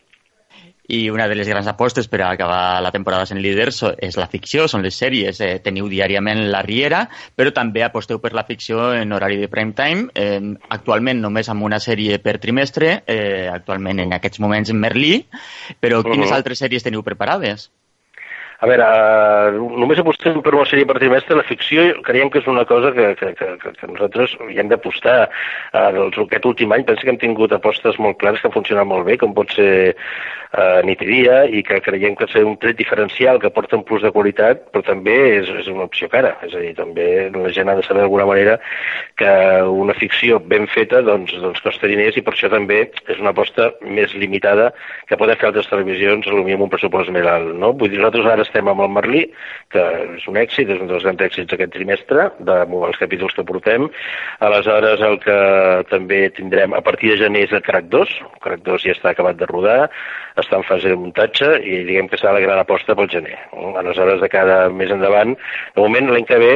I una de les grans apostes per a acabar la temporada sent líders és la ficció, són les sèries. Eh, teniu diàriament La Riera, però també aposteu per la ficció en horari de prime time, eh, actualment només amb una sèrie per trimestre, eh, actualment en aquests moments en Merlí, però quines uh -huh. altres sèries teniu preparades? A veure, uh, només apostem per una sèrie per trimestre. La ficció creiem que és una cosa que, que, que, que nosaltres hi hem d'apostar. Uh, aquest últim any penso que hem tingut apostes molt clares que han funcionat molt bé, com pot ser uh, nit i dia, i que creiem que és un tret diferencial que porta un plus de qualitat, però també és, és una opció cara. És a dir, també la gent ha de saber d'alguna manera que una ficció ben feta doncs, doncs costa diners i per això també és una aposta més limitada que poden fer altres televisions, potser amb un pressupost més alt. No? Vull dir, nosaltres ara estem amb el Merlí, que és un èxit, és un dels grans èxits d'aquest trimestre, de els capítols que portem. Aleshores, el que també tindrem a partir de gener és el Crac 2. El Crac 2 ja està acabat de rodar, està en fase de muntatge i diguem que serà la gran aposta pel gener. Aleshores, de cada més endavant, de moment l'any que ve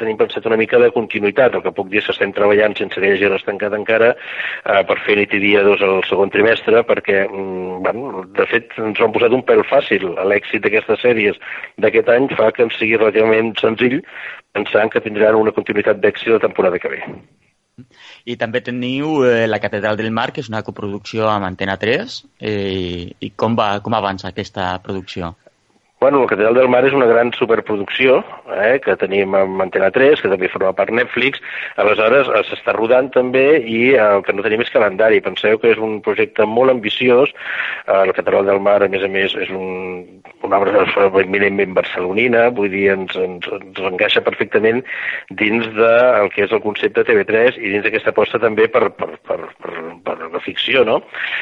tenim pensat una mica de continuïtat, el que puc dir és que estem treballant sense que hi hagi tancat encara eh, per fer nit i dia dos al segon trimestre, perquè, mm, bueno, de fet, ens ho han posat un pèl fàcil. L'èxit d'aquestes sèries d'aquest any fa que ens sigui relativament senzill pensant que tindran una continuïtat d'èxit la temporada que ve. I també teniu eh, la Catedral del Mar, que és una coproducció amb Antena 3. Eh, I com, va, com avança aquesta producció? Bueno, la Catedral del Mar és una gran superproducció eh, que tenim amb Antena 3, que també forma part Netflix. Aleshores, eh, s'està rodant també i eh, el que no tenim és calendari. Penseu que és un projecte molt ambiciós. Eh, la Catedral del Mar, a més a més, és un, una obra eminentment barcelonina, vull dir, ens, ens, ens encaixa perfectament dins del que és el concepte TV3 i dins d'aquesta aposta també per, per, per, per, per la ficció, no?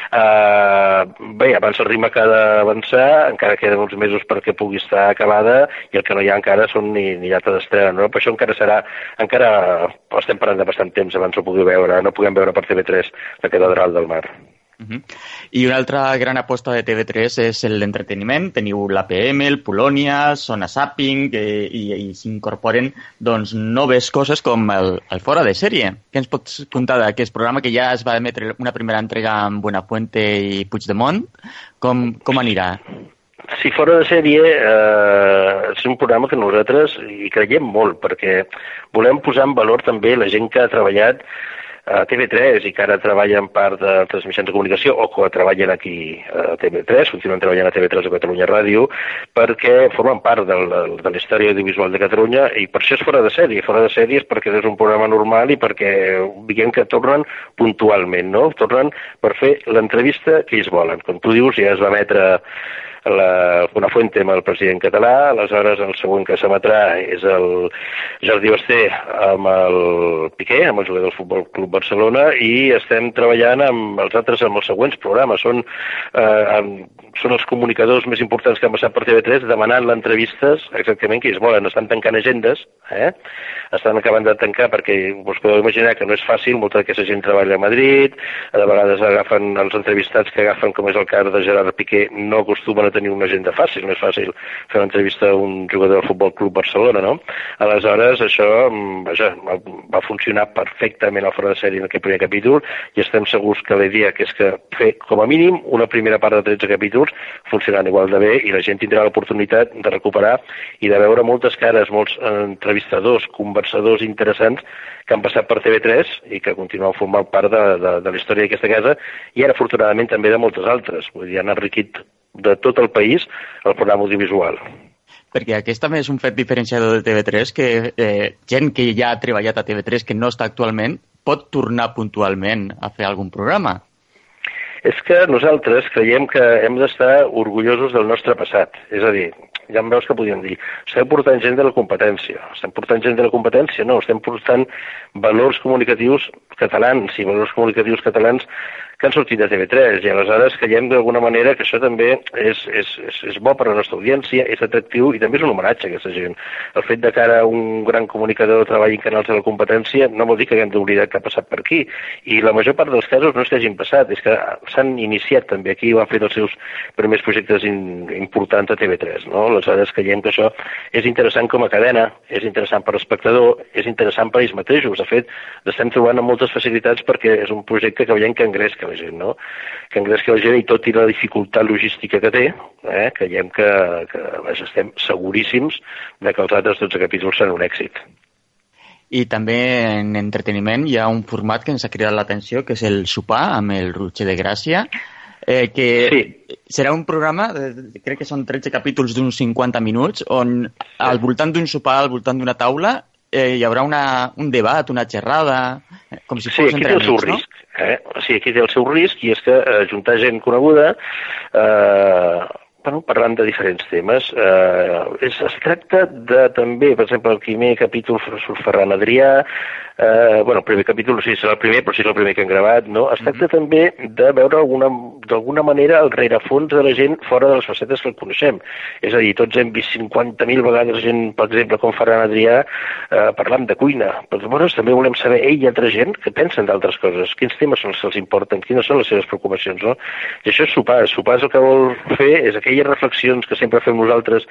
Eh, bé, abans el ritme que ha d'avançar, encara queden uns mesos perquè que pugui estar acabada i el que no hi ha encara són ni, ni data d'estrena, no? Per això encara serà, encara estem parlant de bastant temps abans ho pugui veure, no puguem veure per TV3 la Catedral del Mar. Uh -huh. I una altra gran aposta de TV3 és l'entreteniment. Teniu l'APM, el Polònia, Sona Sapping eh, i, i s'incorporen doncs, noves coses com el, el Fora de Sèrie. Què ens pots contar d'aquest programa que ja es va emetre una primera entrega amb Buenafuente i Puigdemont? Com, com anirà? Si fora de sèrie, eh, és un programa que nosaltres hi creiem molt, perquè volem posar en valor també la gent que ha treballat a TV3 i que ara treballa en part de transmissions de comunicació o que treballen aquí a TV3, continuen treballant a TV3 o Catalunya Ràdio, perquè formen part de, la, de la història audiovisual de Catalunya i per això és fora de sèrie. Fora de sèrie és perquè és un programa normal i perquè diguem que tornen puntualment, no? Tornen per fer l'entrevista que ells volen. Com tu dius, ja es va emetre la, una fuente amb el president català, aleshores el següent que s'emetrà és el Jordi Basté amb el Piqué, amb el jugador del Futbol Club Barcelona, i estem treballant amb els altres, amb els següents programes. Són, eh, amb, són els comunicadors més importants que han passat per TV3 demanant l'entrevistes exactament que ells volen. Estan tancant agendes, eh? estan acabant de tancar perquè us podeu imaginar que no és fàcil, molta d'aquesta gent treballa a Madrid, de vegades agafen els entrevistats que agafen, com és el cas de Gerard Piqué, no acostumen a tenir una agenda fàcil, no és fàcil fer una entrevista a un jugador del Futbol Club Barcelona, no? Aleshores, això mm, vaja, va funcionar perfectament al fora de sèrie en aquest primer capítol i estem segurs que la idea que és que fer com a mínim una primera part de 13 capítols funcionaran igual de bé i la gent tindrà l'oportunitat de recuperar i de veure moltes cares, molts entrevistadors, conversadors interessants que han passat per TV3 i que continuen formant part de, de, de la història d'aquesta casa i ara, afortunadament, també de moltes altres. Vull dir, han enriquit de tot el país el programa audiovisual. Perquè aquest també és un fet diferenciador de TV3, que eh, gent que ja ha treballat a TV3, que no està actualment, pot tornar puntualment a fer algun programa. És que nosaltres creiem que hem d'estar orgullosos del nostre passat. És a dir, ja em veus que podríem dir, estem portant gent de la competència. Estem portant gent de la competència? No, estem portant valors comunicatius catalans i valors comunicatius catalans que han sortit de TV3 i aleshores creiem d'alguna manera que això també és, és, és, és bo per a la nostra audiència, és atractiu i també és un homenatge a aquesta gent. El fet de que ara un gran comunicador treballi en canals de la competència no vol dir que haguem d'oblidar que ha passat per aquí i la major part dels casos no és que hagin passat, és que s'han iniciat també aquí i han fet els seus primers projectes in, importants a TV3. No? Aleshores creiem que això és interessant com a cadena, és interessant per l'espectador, és interessant per ells mateixos. De fet, estem trobant amb moltes facilitats perquè és un projecte que veiem que engresca la gent, no? Que engresca la gent i tot i la dificultat logística que té, eh, creiem que, que vaja, estem seguríssims de que els altres 12 capítols seran un èxit. I també en entreteniment hi ha un format que ens ha cridat l'atenció, que és el sopar amb el Roger de Gràcia, eh, que sí. serà un programa, eh, crec que són 13 capítols d'uns 50 minuts, on al voltant d'un sopar, al voltant d'una taula, eh, hi haurà una, un debat, una xerrada, com si fos sí, entre amics, no? risc. Eh? O sigui, aquí té el seu risc i és que eh, juntar gent coneguda eh, bueno, parlant de diferents temes. Eh, es, es tracta de també, per exemple, el primer capítol surt Ferran Adrià, eh, bueno, el primer capítol no sé si serà el primer, però sí és el primer que han gravat, no? Es tracta mm -hmm. també de veure d'alguna manera el rerefons de la gent fora de les facetes que el coneixem. És a dir, tots hem vist 50.000 vegades gent, per exemple, com Ferran Adrià, eh, parlant de cuina. Però llavors també volem saber ell i altra gent que pensen d'altres coses, quins temes són els que els importen, quines són les seves preocupacions, no? I això és sopar. Sopar el que vol fer és aquelles reflexions que sempre fem nosaltres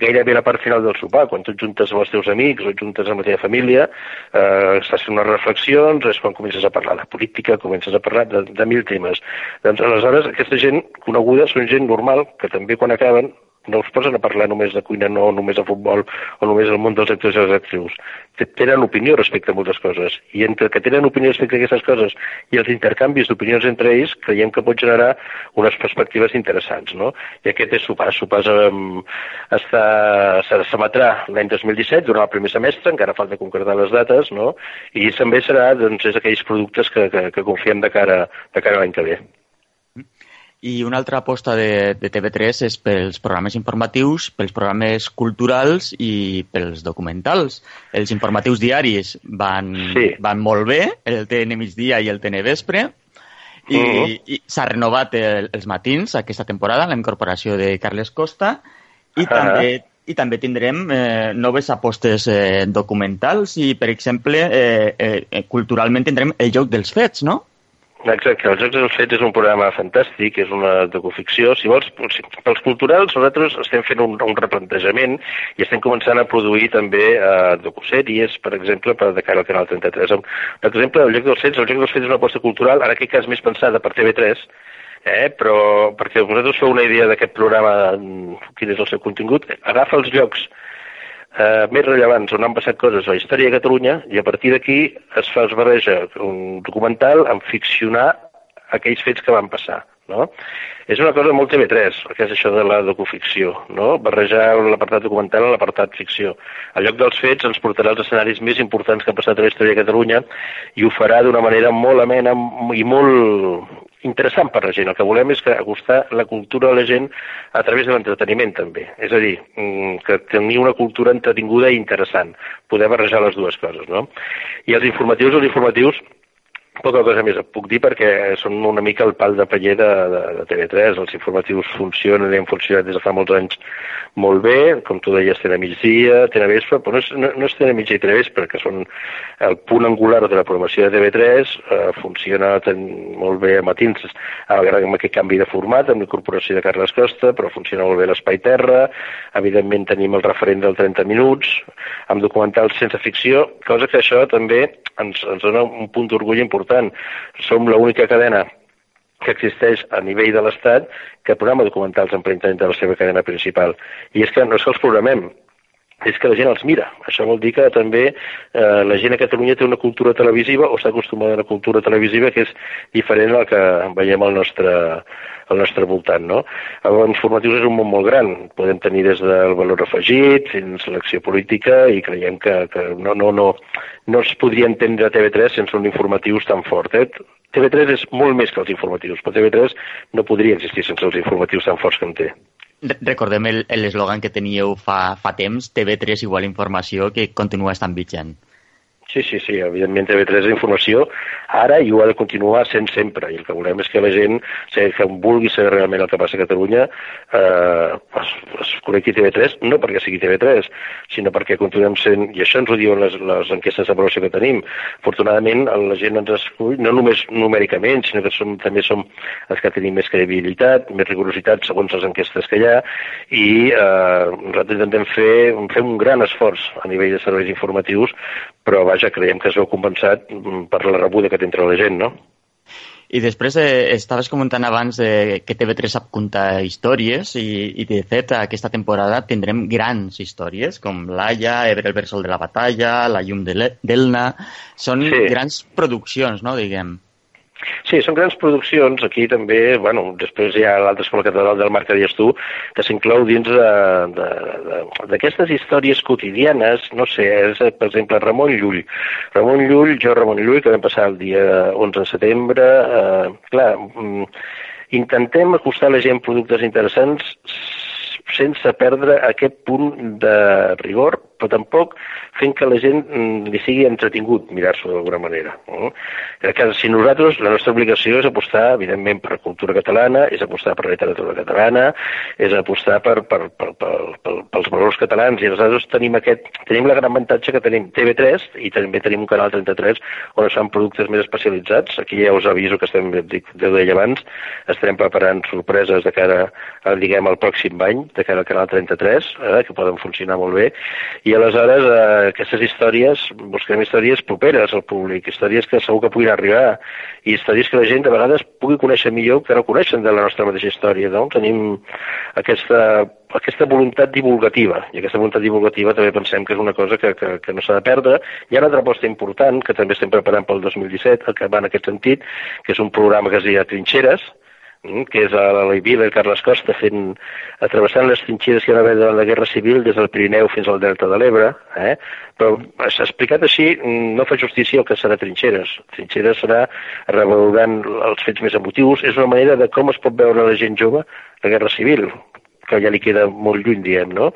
gairebé a la part final del sopar, quan tu juntes amb els teus amics o juntes amb la teva família, eh, estàs fent unes reflexions, és quan comences a parlar de política, comences a parlar de, de mil temes. Doncs aleshores aquesta gent coneguda són gent normal que també quan acaben no es posen a parlar només de cuina, no només de futbol o només del món dels actors i les actrius. Tenen opinió respecte a moltes coses. I entre que tenen opinió respecte a aquestes coses i els intercanvis d'opinions entre ells, creiem que pot generar unes perspectives interessants. No? I aquest és Sopars. Sopars um, està, s'emetrà l'any 2017, durant el primer semestre, encara falta concretar les dates, no? i també serà doncs, és aquells productes que, que, que confiem de cara, de cara a l'any que ve. I una altra aposta de, de TV3 és pels programes informatius, pels programes culturals i pels documentals. Els informatius diaris van, sí. van molt bé, el TN migdia i el TN vespre, i, uh -huh. i s'ha renovat el, els matins aquesta temporada, la incorporació de Carles Costa, i uh -huh. també i també tindrem eh, noves apostes eh, documentals i, per exemple, eh, eh, culturalment tindrem el joc dels fets, no? Exacte, els Jocs dels Fets és un programa fantàstic, és una docuficció. Si vols, pels culturals, nosaltres estem fent un, un replantejament i estem començant a produir també eh, docusèries, per exemple, per de cara al Canal 33. Per exemple, el Joc dels Fets, el Joc dels Fets és una aposta cultural, en aquest cas més pensada per TV3, eh, però perquè vosaltres feu una idea d'aquest programa, quin és el seu contingut, agafa els llocs eh, més rellevants on han passat coses a la història de Catalunya i a partir d'aquí es fa, es barreja un documental amb ficcionar aquells fets que van passar. No? És una cosa molt TV3, que és això de la docuficció, no? barrejar l'apartat documental amb l'apartat ficció. El lloc dels fets ens portarà als escenaris més importants que han passat a la història de Catalunya i ho farà d'una manera molt amena i molt interessant per la gent. El que volem és que acostar la cultura a la gent a través de l'entreteniment també. És a dir, mm, que tenir una cultura entretinguda i interessant. Poder barrejar les dues coses, no? I els informatius, els informatius Poca cosa més et puc dir perquè són una mica el pal de paller de, de, de TV3. Els informatius funcionen i han funcionat des de fa molts anys molt bé. Com tu deies, tenen migdia, tenen vespre, però no és, no, no és tenen migdia i tenen vespre, que són el punt angular de la programació de TV3. Eh, funciona ten, molt bé a matins amb aquest canvi de format, amb l'incorporació de Carles Costa, però funciona molt bé l'Espai Terra. Evidentment tenim el referent del 30 minuts, amb documentals sense ficció, cosa que això també ens, ens dona un punt d'orgull important important. Som l'única cadena que existeix a nivell de l'Estat que programa documentals en print de la seva cadena principal. I és que no és que els programem, és que la gent els mira. Això vol dir que també eh, la gent a Catalunya té una cultura televisiva o està acostumada a una cultura televisiva que és diferent al que veiem al nostre, al nostre voltant. No? El informatius és un món molt gran. Podem tenir des del valor afegit fins a l'acció política i creiem que, que no, no, no, no es podria entendre TV3 sense un informatius tan fort. Eh? TV3 és molt més que els informatius, però TV3 no podria existir sense els informatius tan forts que en té. Recordem l'eslògan que teníeu fa, fa temps, TV3 igual informació, que continua estant vigent. Sí, sí, sí, evidentment TV3 és informació. Ara i ho ha de continuar sent sempre i el que volem és que la gent que vulgui saber realment el que passa a Catalunya eh, es, es connecti TV3 no perquè sigui TV3 sinó perquè continuem sent, i això ens ho diuen les, les enquestes de promoció que tenim afortunadament la gent ens escull no només numèricament sinó que som, també som els que tenim més credibilitat, més rigorositat segons les enquestes que hi ha i eh, nosaltres intentem fer, fer un gran esforç a nivell de serveis informatius però vaja, creiem que es veu compensat mm, per la rebuda que té entre la gent, no? I després eh, estaves comentant abans eh, que TV3 sap contar històries i, i de fet aquesta temporada tindrem grans històries com Laia, Ebre el Versol de la Batalla, La Llum d'Elna... Són sí. grans produccions, no?, diguem. Sí, són grans produccions. Aquí també, bueno, després hi ha l'altra escola catedral del Marc que dius tu, que s'inclou dins d'aquestes històries quotidianes, no sé, és, per exemple, Ramon Llull. Ramon Llull, jo Ramon Llull, que vam passar el dia 11 de setembre, eh, clar, mm, intentem acostar a la gent productes interessants sense perdre aquest punt de rigor, però tampoc fent que la gent mm, li sigui entretingut mirar-s'ho d'alguna manera. No? Crec que si nosaltres, la nostra obligació és apostar, evidentment, per cultura catalana, és apostar per la literatura catalana, és apostar per, per, per, per, per, pels valors catalans, i nosaltres tenim, aquest, tenim la gran avantatge que tenim TV3 i també tenim un canal 33 on es fan productes més especialitzats. Aquí ja us aviso que estem, dic, ho deia abans, estarem preparant sorpreses de cara a, diguem, al pròxim any, de cara al canal 33, eh, que poden funcionar molt bé, i aleshores eh, aquestes històries, busquem històries properes al públic, històries que segur que puguin arribar, i històries que la gent de vegades pugui conèixer millor que no coneixen de la nostra mateixa història, no? Tenim aquesta, aquesta voluntat divulgativa, i aquesta voluntat divulgativa també pensem que és una cosa que, que, que no s'ha de perdre. Hi ha una altra aposta important, que també estem preparant pel 2017, que va en aquest sentit, que és un programa que es diu Trinxeres, que és la Vila Carles Costa fent, travessant les trinxeres que hi haver de la Guerra Civil des del Pirineu fins al Delta de l'Ebre, eh? però explicat així mm, no fa justícia el que serà trinxeres. Trinxeres serà revalorant els fets més emotius, és una manera de com es pot veure la gent jove la Guerra Civil, que ja li queda molt lluny, diem, no?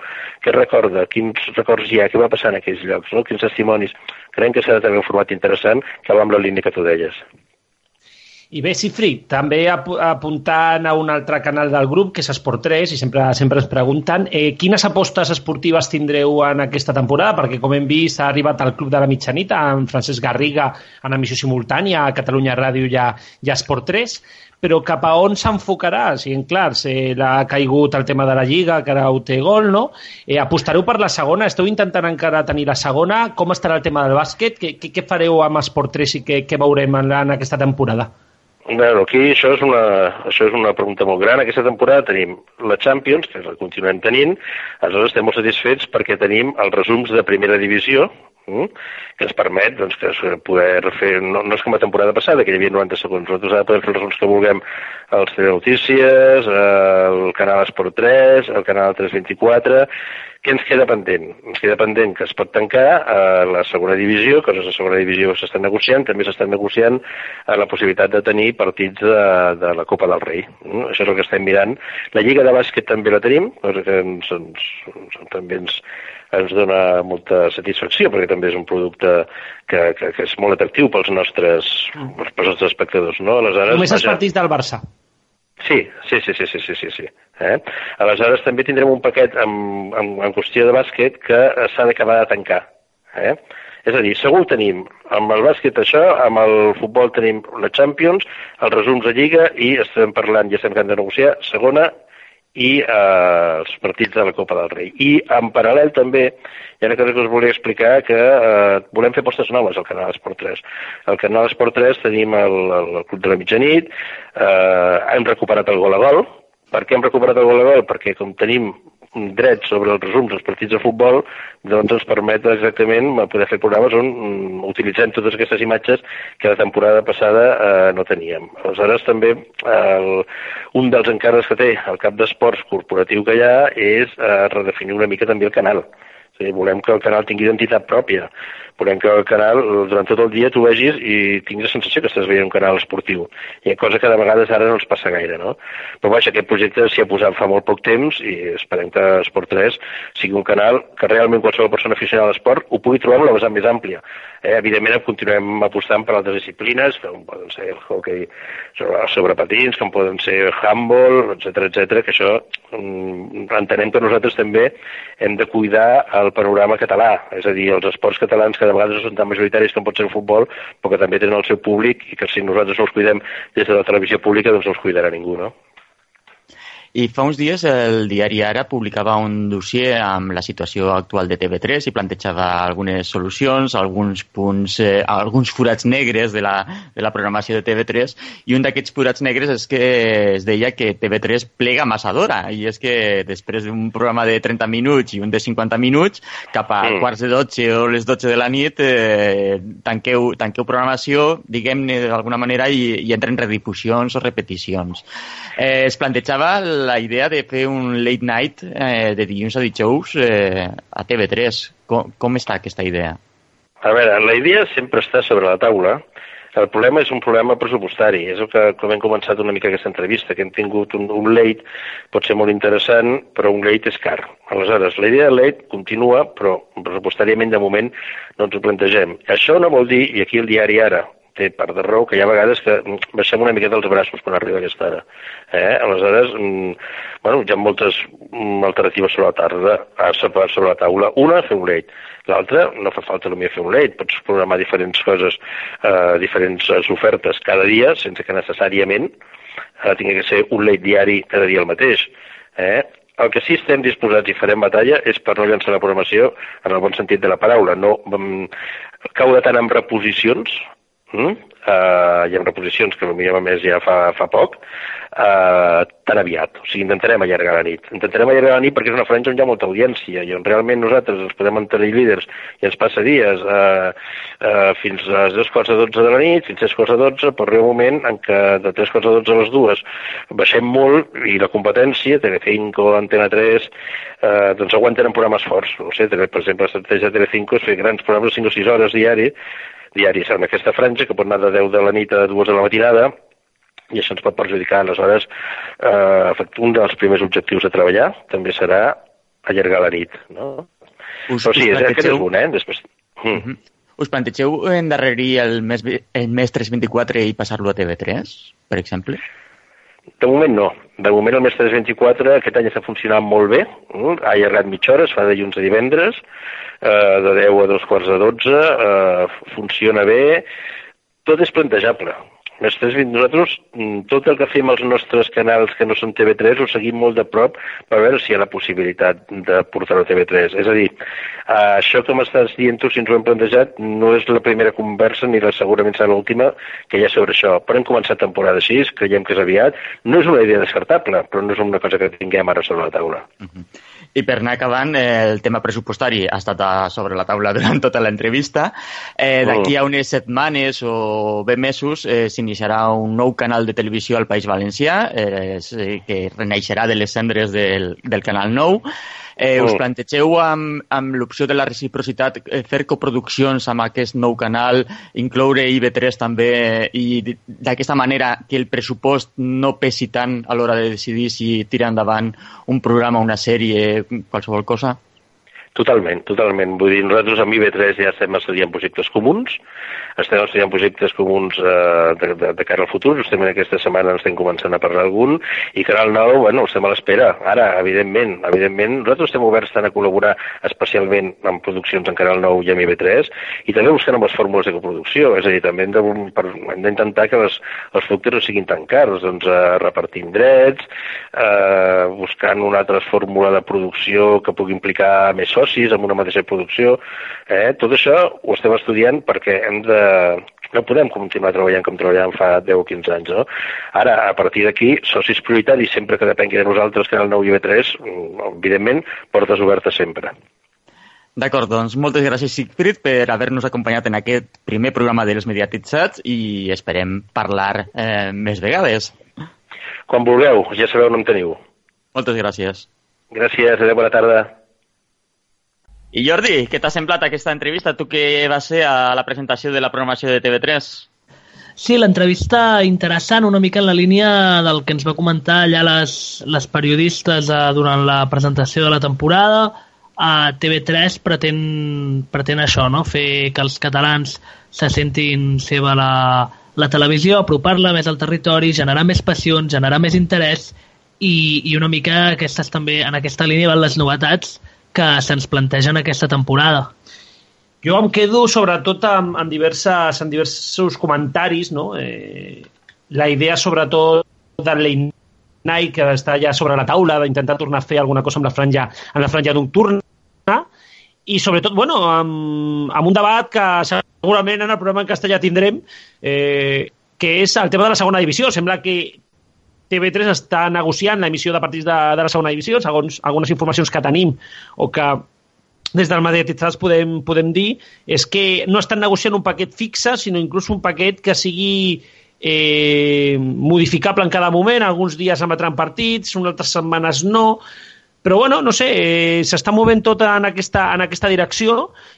Què recorda? Quins records hi ha? Què va passar en aquells llocs? No? Quins testimonis? Creiem que serà també un format interessant que va amb la línia que tu deies. I bé, Cifri, també ap apuntant a un altre canal del grup, que és Esport 3, i sempre, sempre ens pregunten eh, quines apostes esportives tindreu en aquesta temporada, perquè com hem vist ha arribat al Club de la Mitjanit, amb Francesc Garriga en emissió simultània, a Catalunya Ràdio ja, ja Esport 3, però cap a on s'enfocarà? Si, en clar, se l'ha caigut el tema de la Lliga, que ara ho té gol, no? Eh, apostareu per la segona? Esteu intentant encara tenir la segona? Com estarà el tema del bàsquet? Què, què, què fareu amb Esport 3 i què, què veurem en, en aquesta temporada? Bueno, aquí això és, una, això és una pregunta molt gran. Aquesta temporada tenim la Champions, que la continuem tenint, aleshores estem molt satisfets perquè tenim els resums de primera divisió, mm, que ens permet doncs, que poder fer, no, no és com la temporada passada, que hi havia 90 segons, nosaltres ara podem fer els resums que vulguem als Notícies, al canal Esport 3, al canal 324, què ens queda pendent? Ens queda pendent que es pot tancar a la segona divisió, coses de segona divisió s'estan negociant, també s'estan negociant a la possibilitat de tenir partits de, de la Copa del Rei. Mm? Això és el que estem mirant. La Lliga de Bàsquet també la tenim, cosa que ens, ens, ens, també ens, ens dona molta satisfacció, perquè també és un producte que, que, que és molt atractiu pels nostres, pels nostres espectadors. No? Aleshores, Només els partits del Barça. Sí, sí, sí, sí, sí, sí, sí. sí. Eh? Aleshores també tindrem un paquet en, en, en qüestió de bàsquet que s'ha d'acabar de tancar. Eh? És a dir, segur tenim amb el bàsquet això, amb el futbol tenim la Champions, els resums de Lliga i estem parlant, ja estem que de negociar, segona i eh, els partits de la Copa del Rei. I en paral·lel també hi ha una cosa que us volia explicar que eh, volem fer postes noves al canal Esport 3. Al canal Esport 3 tenim el, el, Club de la Mitjanit, eh, hem recuperat el gol a gol. Per què hem recuperat el gol a gol? Perquè com tenim dret sobre els resums dels partits de futbol, doncs ens permet exactament poder fer programes on mm, utilitzem totes aquestes imatges que la temporada passada eh, no teníem. Aleshores, també el, un dels encàrrecs que té el cap d'esports corporatiu que hi ha és eh, redefinir una mica també el canal. O sigui, volem que el canal tingui identitat pròpia volem que el canal durant tot el dia tu vegis i tinguis la sensació que estàs veient un canal esportiu. I cosa que de vegades ara no els passa gaire, no? Però vaja, aquest projecte s'hi ha posat fa molt poc temps i esperem que Esport 3 sigui un canal que realment qualsevol persona aficionada a l'esport ho pugui trobar amb la vessant més àmplia. Eh, evidentment continuem apostant per altres disciplines, com poden ser el hockey sobre, sobre patins, com poden ser handball, etc etc que això mm, entenem que nosaltres també hem de cuidar el panorama català, és a dir, els esports catalans que de vegades són tan majoritaris com pot ser el futbol, però que també tenen el seu públic i que si nosaltres no els cuidem des de la televisió pública, doncs no els cuidarà ningú, no? I fa uns dies el diari Ara publicava un dossier amb la situació actual de TV3 i plantejava algunes solucions, alguns punts, eh, alguns forats negres de la, de la programació de TV3 i un d'aquests forats negres és que es deia que TV3 plega massa d'hora i és que després d'un programa de 30 minuts i un de 50 minuts cap a mm. quarts de 12 o les 12 de la nit eh, tanqueu, tanqueu programació, diguem-ne d'alguna manera, i, i entren redifusions o repeticions. Eh, es plantejava la idea de fer un late night eh, de dilluns a dijous eh, a TV3. Com, com està aquesta idea? A veure, la idea sempre està sobre la taula. El problema és un problema pressupostari. És el que, com hem començat una mica aquesta entrevista, que hem tingut un, un late, pot ser molt interessant, però un late és car. Aleshores, la idea del late continua, però pressupostàriament de moment no ens ho plantegem. Això no vol dir, i aquí el diari ara té part de raó, que hi ha vegades que baixem una mica dels braços quan arriba aquesta hora. Eh? Aleshores, mm, bueno, hi ha moltes mm, alternatives sobre la tarda, sobre la taula. Una, fer un late. L'altra, no fa falta només fer un late, pots programar diferents coses, eh, diferents eh, ofertes cada dia, sense que necessàriament eh, tingui que ser un late diari cada dia el mateix. Eh? El que sí estem disposats i farem batalla és per no llançar la programació en el bon sentit de la paraula, no um, caure tant en reposicions, Mm? Uh, hi ha reposicions que potser a més ja fa, fa poc, uh, tan aviat. O sigui, intentarem allargar la nit. Intentarem allargar la nit perquè és una franja on hi ha molta audiència i on realment nosaltres ens podem mantenir líders i ens passa dies uh, uh, fins a les 2 quarts de 12 de la nit, fins a 3 quarts de 12, però arriba un moment en què de 3 quarts de 12 a les 2 baixem molt i la competència, Telecinco, Antena 3, uh, doncs aguanten en programes forts. No sé, per exemple, l'estratègia de Telecinco és fer grans programes de 5 o 6 hores diari diaris en aquesta franja, que pot anar de 10 de la nit a 2 de la matinada, i això ens pot perjudicar. Aleshores, eh, un dels primers objectius a treballar també serà allargar la nit. No? Us, Però sí, és, aquest és un, eh? Després... Mm. Uh -huh. Us plantegeu endarrerir el mes, el mes 324 i passar-lo a TV3, per exemple? De moment no. De moment el mes 324 aquest any està funcionant molt bé. Ha allargat mitja hora, es fa de dilluns a divendres, eh, de 10 a dos quarts de 12, eh, funciona bé, tot és plantejable. Nosaltres, mm, tot el que fem als nostres canals que no són TV3 ho seguim molt de prop per veure si hi ha la possibilitat de portar-ho a TV3. És a dir, això que m'estàs dient tu, si ens ho hem plantejat, no és la primera conversa ni la, segurament serà l'última que hi ha sobre això. Però hem començat temporada 6, creiem que és aviat. No és una idea descartable, però no és una cosa que tinguem ara sobre la taula. Uh -huh. I per anar acabant, eh, el tema pressupostari ha estat a sobre la taula durant tota l'entrevista. Eh, D'aquí a unes setmanes o bé mesos eh, s'iniciarà un nou canal de televisió al País Valencià eh, que reneixerà de les cendres del, del Canal 9 Eh, us mm. plantegeu amb, amb l'opció de la reciprocitat eh, fer coproduccions amb aquest nou canal, incloure IB3 també i d'aquesta manera que el pressupost no pesi tant a l'hora de decidir si tira endavant un programa, una sèrie, qualsevol cosa? Totalment, totalment. Vull dir, nosaltres amb IB3 ja estem estudiant projectes comuns, estem estudiant projectes comuns eh, de, de, de cara al futur, justament aquesta setmana ens estem començant a parlar algun, i Canal 9, bueno, estem a l'espera. Ara, evidentment, evidentment, nosaltres estem oberts tant a col·laborar especialment amb produccions en Canal 9 i amb IB3, i també buscant les fórmules de coproducció, és a dir, també hem d'intentar que les, els productes no siguin tan cars, doncs eh, repartint drets, eh, buscant una altra fórmula de producció que pugui implicar més socis, socis amb una mateixa producció. Eh? Tot això ho estem estudiant perquè hem de, no podem continuar treballant com treballàvem fa 10 o 15 anys. No? Ara, a partir d'aquí, socis prioritaris, sempre que depengui de nosaltres, Canal 9 i B3, mm, evidentment, portes obertes sempre. D'acord, doncs moltes gràcies, Sigfrid, per haver-nos acompanyat en aquest primer programa dels Mediatitzats i esperem parlar eh, més vegades. Quan vulgueu, ja sabeu on em teniu. Moltes gràcies. Gràcies, adeu, bona tarda. I Jordi, què t'ha semblat aquesta entrevista? Tu que vas ser a la presentació de la programació de TV3? Sí, l'entrevista interessant, una mica en la línia del que ens va comentar allà les, les periodistes eh, durant la presentació de la temporada. A TV3 pretén, pretén això, no? fer que els catalans se sentin seva la, la televisió, apropar-la més al territori, generar més passions, generar més interès i, i una mica aquestes també en aquesta línia van les novetats que se'ns plantegen aquesta temporada. Jo em quedo sobretot amb, amb, diverses, amb diversos comentaris, no? Eh, la idea sobretot late Night, que està ja sobre la taula, d'intentar tornar a fer alguna cosa amb la franja, amb la franja nocturna, i sobretot, bueno, amb, amb un debat que segurament en el programa en castellà tindrem, eh, que és el tema de la segona divisió. Sembla que TV3 està negociant l'emissió de partits de, de la segona divisió, segons algunes informacions que tenim o que des del mediatitzats podem, podem dir, és que no estan negociant un paquet fixe, sinó inclús un paquet que sigui eh, modificable en cada moment, alguns dies emetran partits, unes altres setmanes no, però bueno, no sé, eh, s'està movent tot en aquesta, en aquesta direcció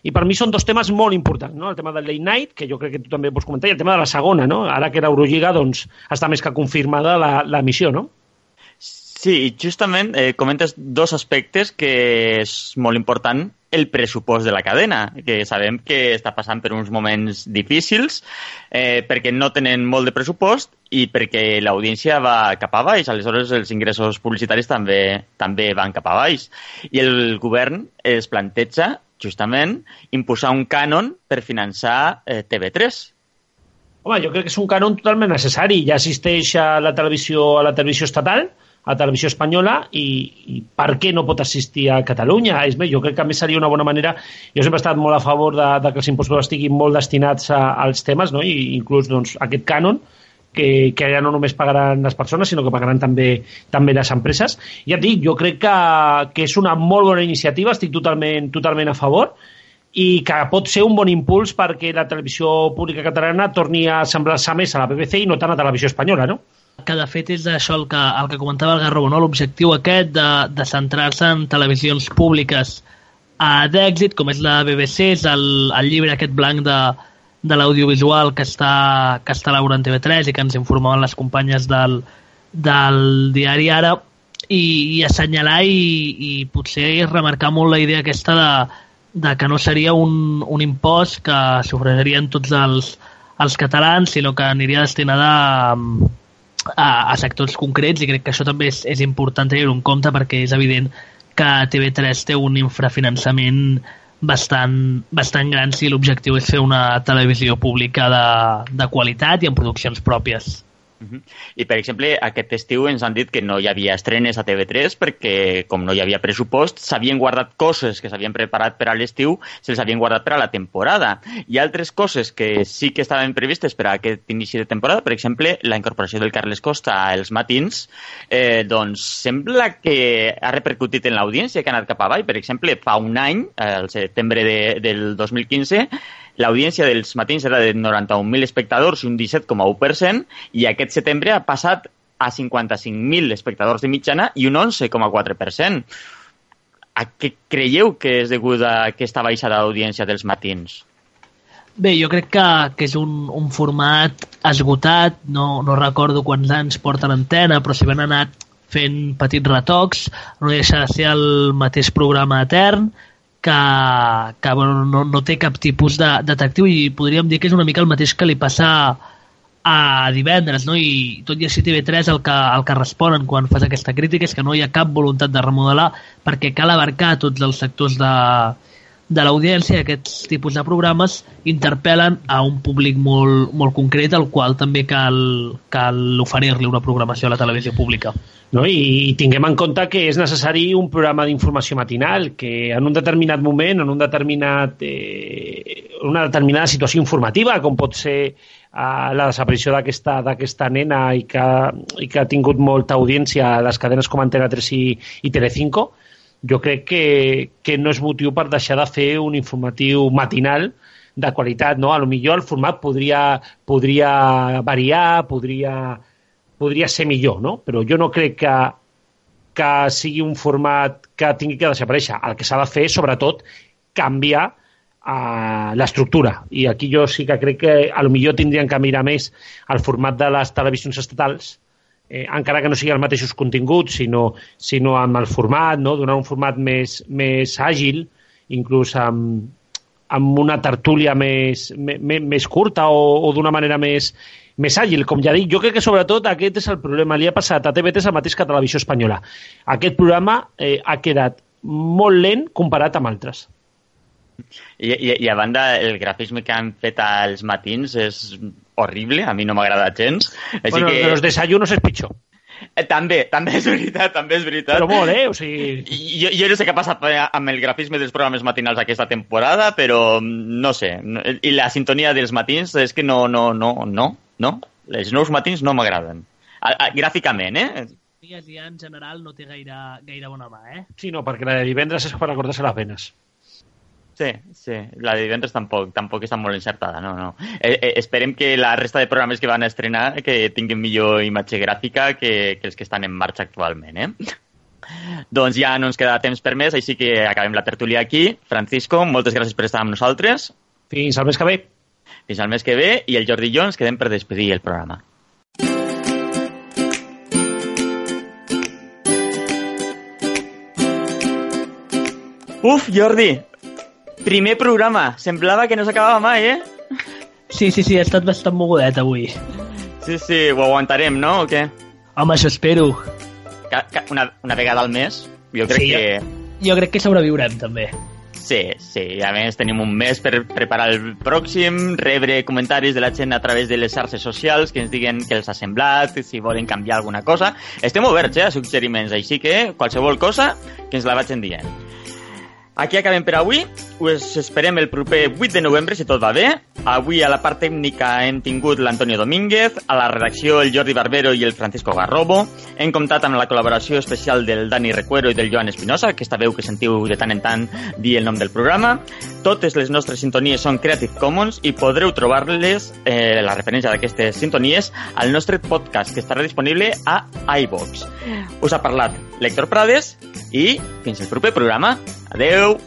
i per mi són dos temes molt importants, no? el tema del late night, que jo crec que tu també pots comentar, i el tema de la segona, no? ara que l'Eurolliga doncs, està més que confirmada la, la missió, no? Sí, justament eh, comentes dos aspectes que és molt important el pressupost de la cadena, que sabem que està passant per uns moments difícils eh, perquè no tenen molt de pressupost i perquè l'audiència va cap a baix, aleshores els ingressos publicitaris també també van cap a baix. I el govern es planteja, justament, imposar un cànon per finançar eh, TV3. Home, jo crec que és un cànon totalment necessari. Ja assisteix a la televisió, a la televisió estatal, a Televisió Espanyola i, i per què no pot assistir a Catalunya? És més, jo crec que a més seria una bona manera... Jo sempre he estat molt a favor de, de que els impostos estiguin molt destinats a, als temes, no? i inclús doncs, aquest cànon, que, que ja no només pagaran les persones, sinó que pagaran també també les empreses. Ja et dic, jo crec que, que és una molt bona iniciativa, estic totalment, totalment a favor, i que pot ser un bon impuls perquè la televisió pública catalana torni a semblar-se més a la BBC i no tant a Televisió Espanyola, no? Que de fet és això el que, el que comentava el Garrobo, no? l'objectiu aquest de, de centrar-se en televisions públiques uh, d'èxit, com és la BBC, és el, el llibre aquest blanc de, de l'audiovisual que està, que està elaborant TV3 i que ens informaven les companyes del, del diari Ara i, i assenyalar i, i potser remarcar molt la idea aquesta de, de que no seria un, un impost que sofrerien tots els, els catalans, sinó que aniria destinada a, a, a sectors concrets i crec que això també és, és important tenir-ho en compte perquè és evident que TV3 té un infrafinançament bastant, bastant gran si l'objectiu és fer una televisió pública de, de qualitat i amb produccions pròpies. Uh -huh. I, per exemple, aquest estiu ens han dit que no hi havia estrenes a TV3 perquè, com no hi havia pressupost, s'havien guardat coses que s'havien preparat per a l'estiu, se'ls havien guardat per a la temporada. I altres coses que sí que estaven previstes per a aquest inici de temporada, per exemple, la incorporació del Carles Costa als matins, eh, doncs sembla que ha repercutit en l'audiència, que ha anat cap avall. Per exemple, fa un any, al setembre de, del 2015, l'audiència dels matins era de 91.000 espectadors un 17,1%, i aquest setembre ha passat a 55.000 espectadors de mitjana i un 11,4%. A què creieu que és degut a aquesta baixada d'audiència dels matins? Bé, jo crec que, que és un, un format esgotat, no, no recordo quants anys porta l'antena, però si van anat fent petits retocs, no deixa de ser el mateix programa etern, que, que bueno, no, no té cap tipus d'atractiu i podríem dir que és una mica el mateix que li passa a divendres, no? i tot i així TV3 el que, el que responen quan fas aquesta crítica és que no hi ha cap voluntat de remodelar perquè cal abarcar tots els sectors de, de l'audiència, aquests tipus de programes interpel·len a un públic molt, molt concret al qual també cal, cal oferir-li una programació a la televisió pública. No? I, I tinguem en compte que és necessari un programa d'informació matinal que en un determinat moment, en un determinat, eh, una determinada situació informativa, com pot ser eh, la desaparició d'aquesta nena i que, i que ha tingut molta audiència a les cadenes com Antena 3 i, i Telecinco, jo crec que, que no és motiu per deixar de fer un informatiu matinal de qualitat, no? A lo millor el format podria, podria variar, podria, podria ser millor, no? Però jo no crec que, que sigui un format que tingui que desaparèixer. El que s'ha de fer, sobretot, canviar uh, l'estructura. I aquí jo sí que crec que a lo millor tindrien que mirar més el format de les televisions estatals, eh, encara que no siguin els mateixos continguts, sinó, sinó amb el format, no? donar un format més, més àgil, inclús amb, amb una tertúlia més, més, més curta o, o d'una manera més, més àgil, com ja dic. Jo crec que sobretot aquest és el problema. Li ha passat a TV3 el mateix que a Televisió Espanyola. Aquest programa eh, ha quedat molt lent comparat amb altres. I, i, I a banda, el grafisme que han fet als matins és horrible, a mi no m'agrada gens. Així bueno, que... de los desayunos és pitjor. Eh, també, també és veritat, també és veritat. Però molt, eh? O sigui... Jo, jo no sé què passa amb el grafisme dels programes matinals aquesta temporada, però no sé. I la sintonia dels matins és que no, no, no, no, no. Els nous matins no m'agraden. Gràficament, eh? Dies ja en general no té gaire, gaire bona mà, eh? Sí, no, perquè la de divendres és per recordar-se les venes. Sí, sí, la de divendres tampoc, tampoc està molt encertada, no, no. Eh, eh, esperem que la resta de programes que van a estrenar que tinguin millor imatge gràfica que, que els que estan en marxa actualment, eh? Doncs ja no ens queda temps per més, així que acabem la tertúlia aquí. Francisco, moltes gràcies per estar amb nosaltres. Fins al mes que ve. Fins al mes que ve i el Jordi i jo ens quedem per despedir el programa. Uf, Jordi, Primer programa. Semblava que no s'acabava mai, eh? Sí, sí, sí, ha estat bastant mogudet avui. Sí, sí, ho aguantarem, no? O què? Home, això espero. Ca, ca, una, una vegada al mes? Jo crec Sí, que... Jo crec que sobreviurem, també. Sí, sí. A més, tenim un mes per preparar el pròxim, rebre comentaris de la gent a través de les xarxes socials que ens diguen què els ha semblat, si volen canviar alguna cosa. Estem oberts eh, a suggeriments, així que qualsevol cosa que ens la vagin dient. Aquí acabem per avui. Us esperem el proper 8 de novembre, si tot va bé. Avui a la part tècnica hem tingut l'Antonio Domínguez, a la redacció el Jordi Barbero i el Francisco Garrobo. Hem comptat amb la col·laboració especial del Dani Recuero i del Joan Espinosa, aquesta veu que sentiu de tant en tant dir el nom del programa. Totes les nostres sintonies són Creative Commons i podreu trobar-les, eh, la referència d'aquestes sintonies, al nostre podcast, que estarà disponible a iVox. Us ha parlat l'Héctor Prades i fins el proper programa. Adeu!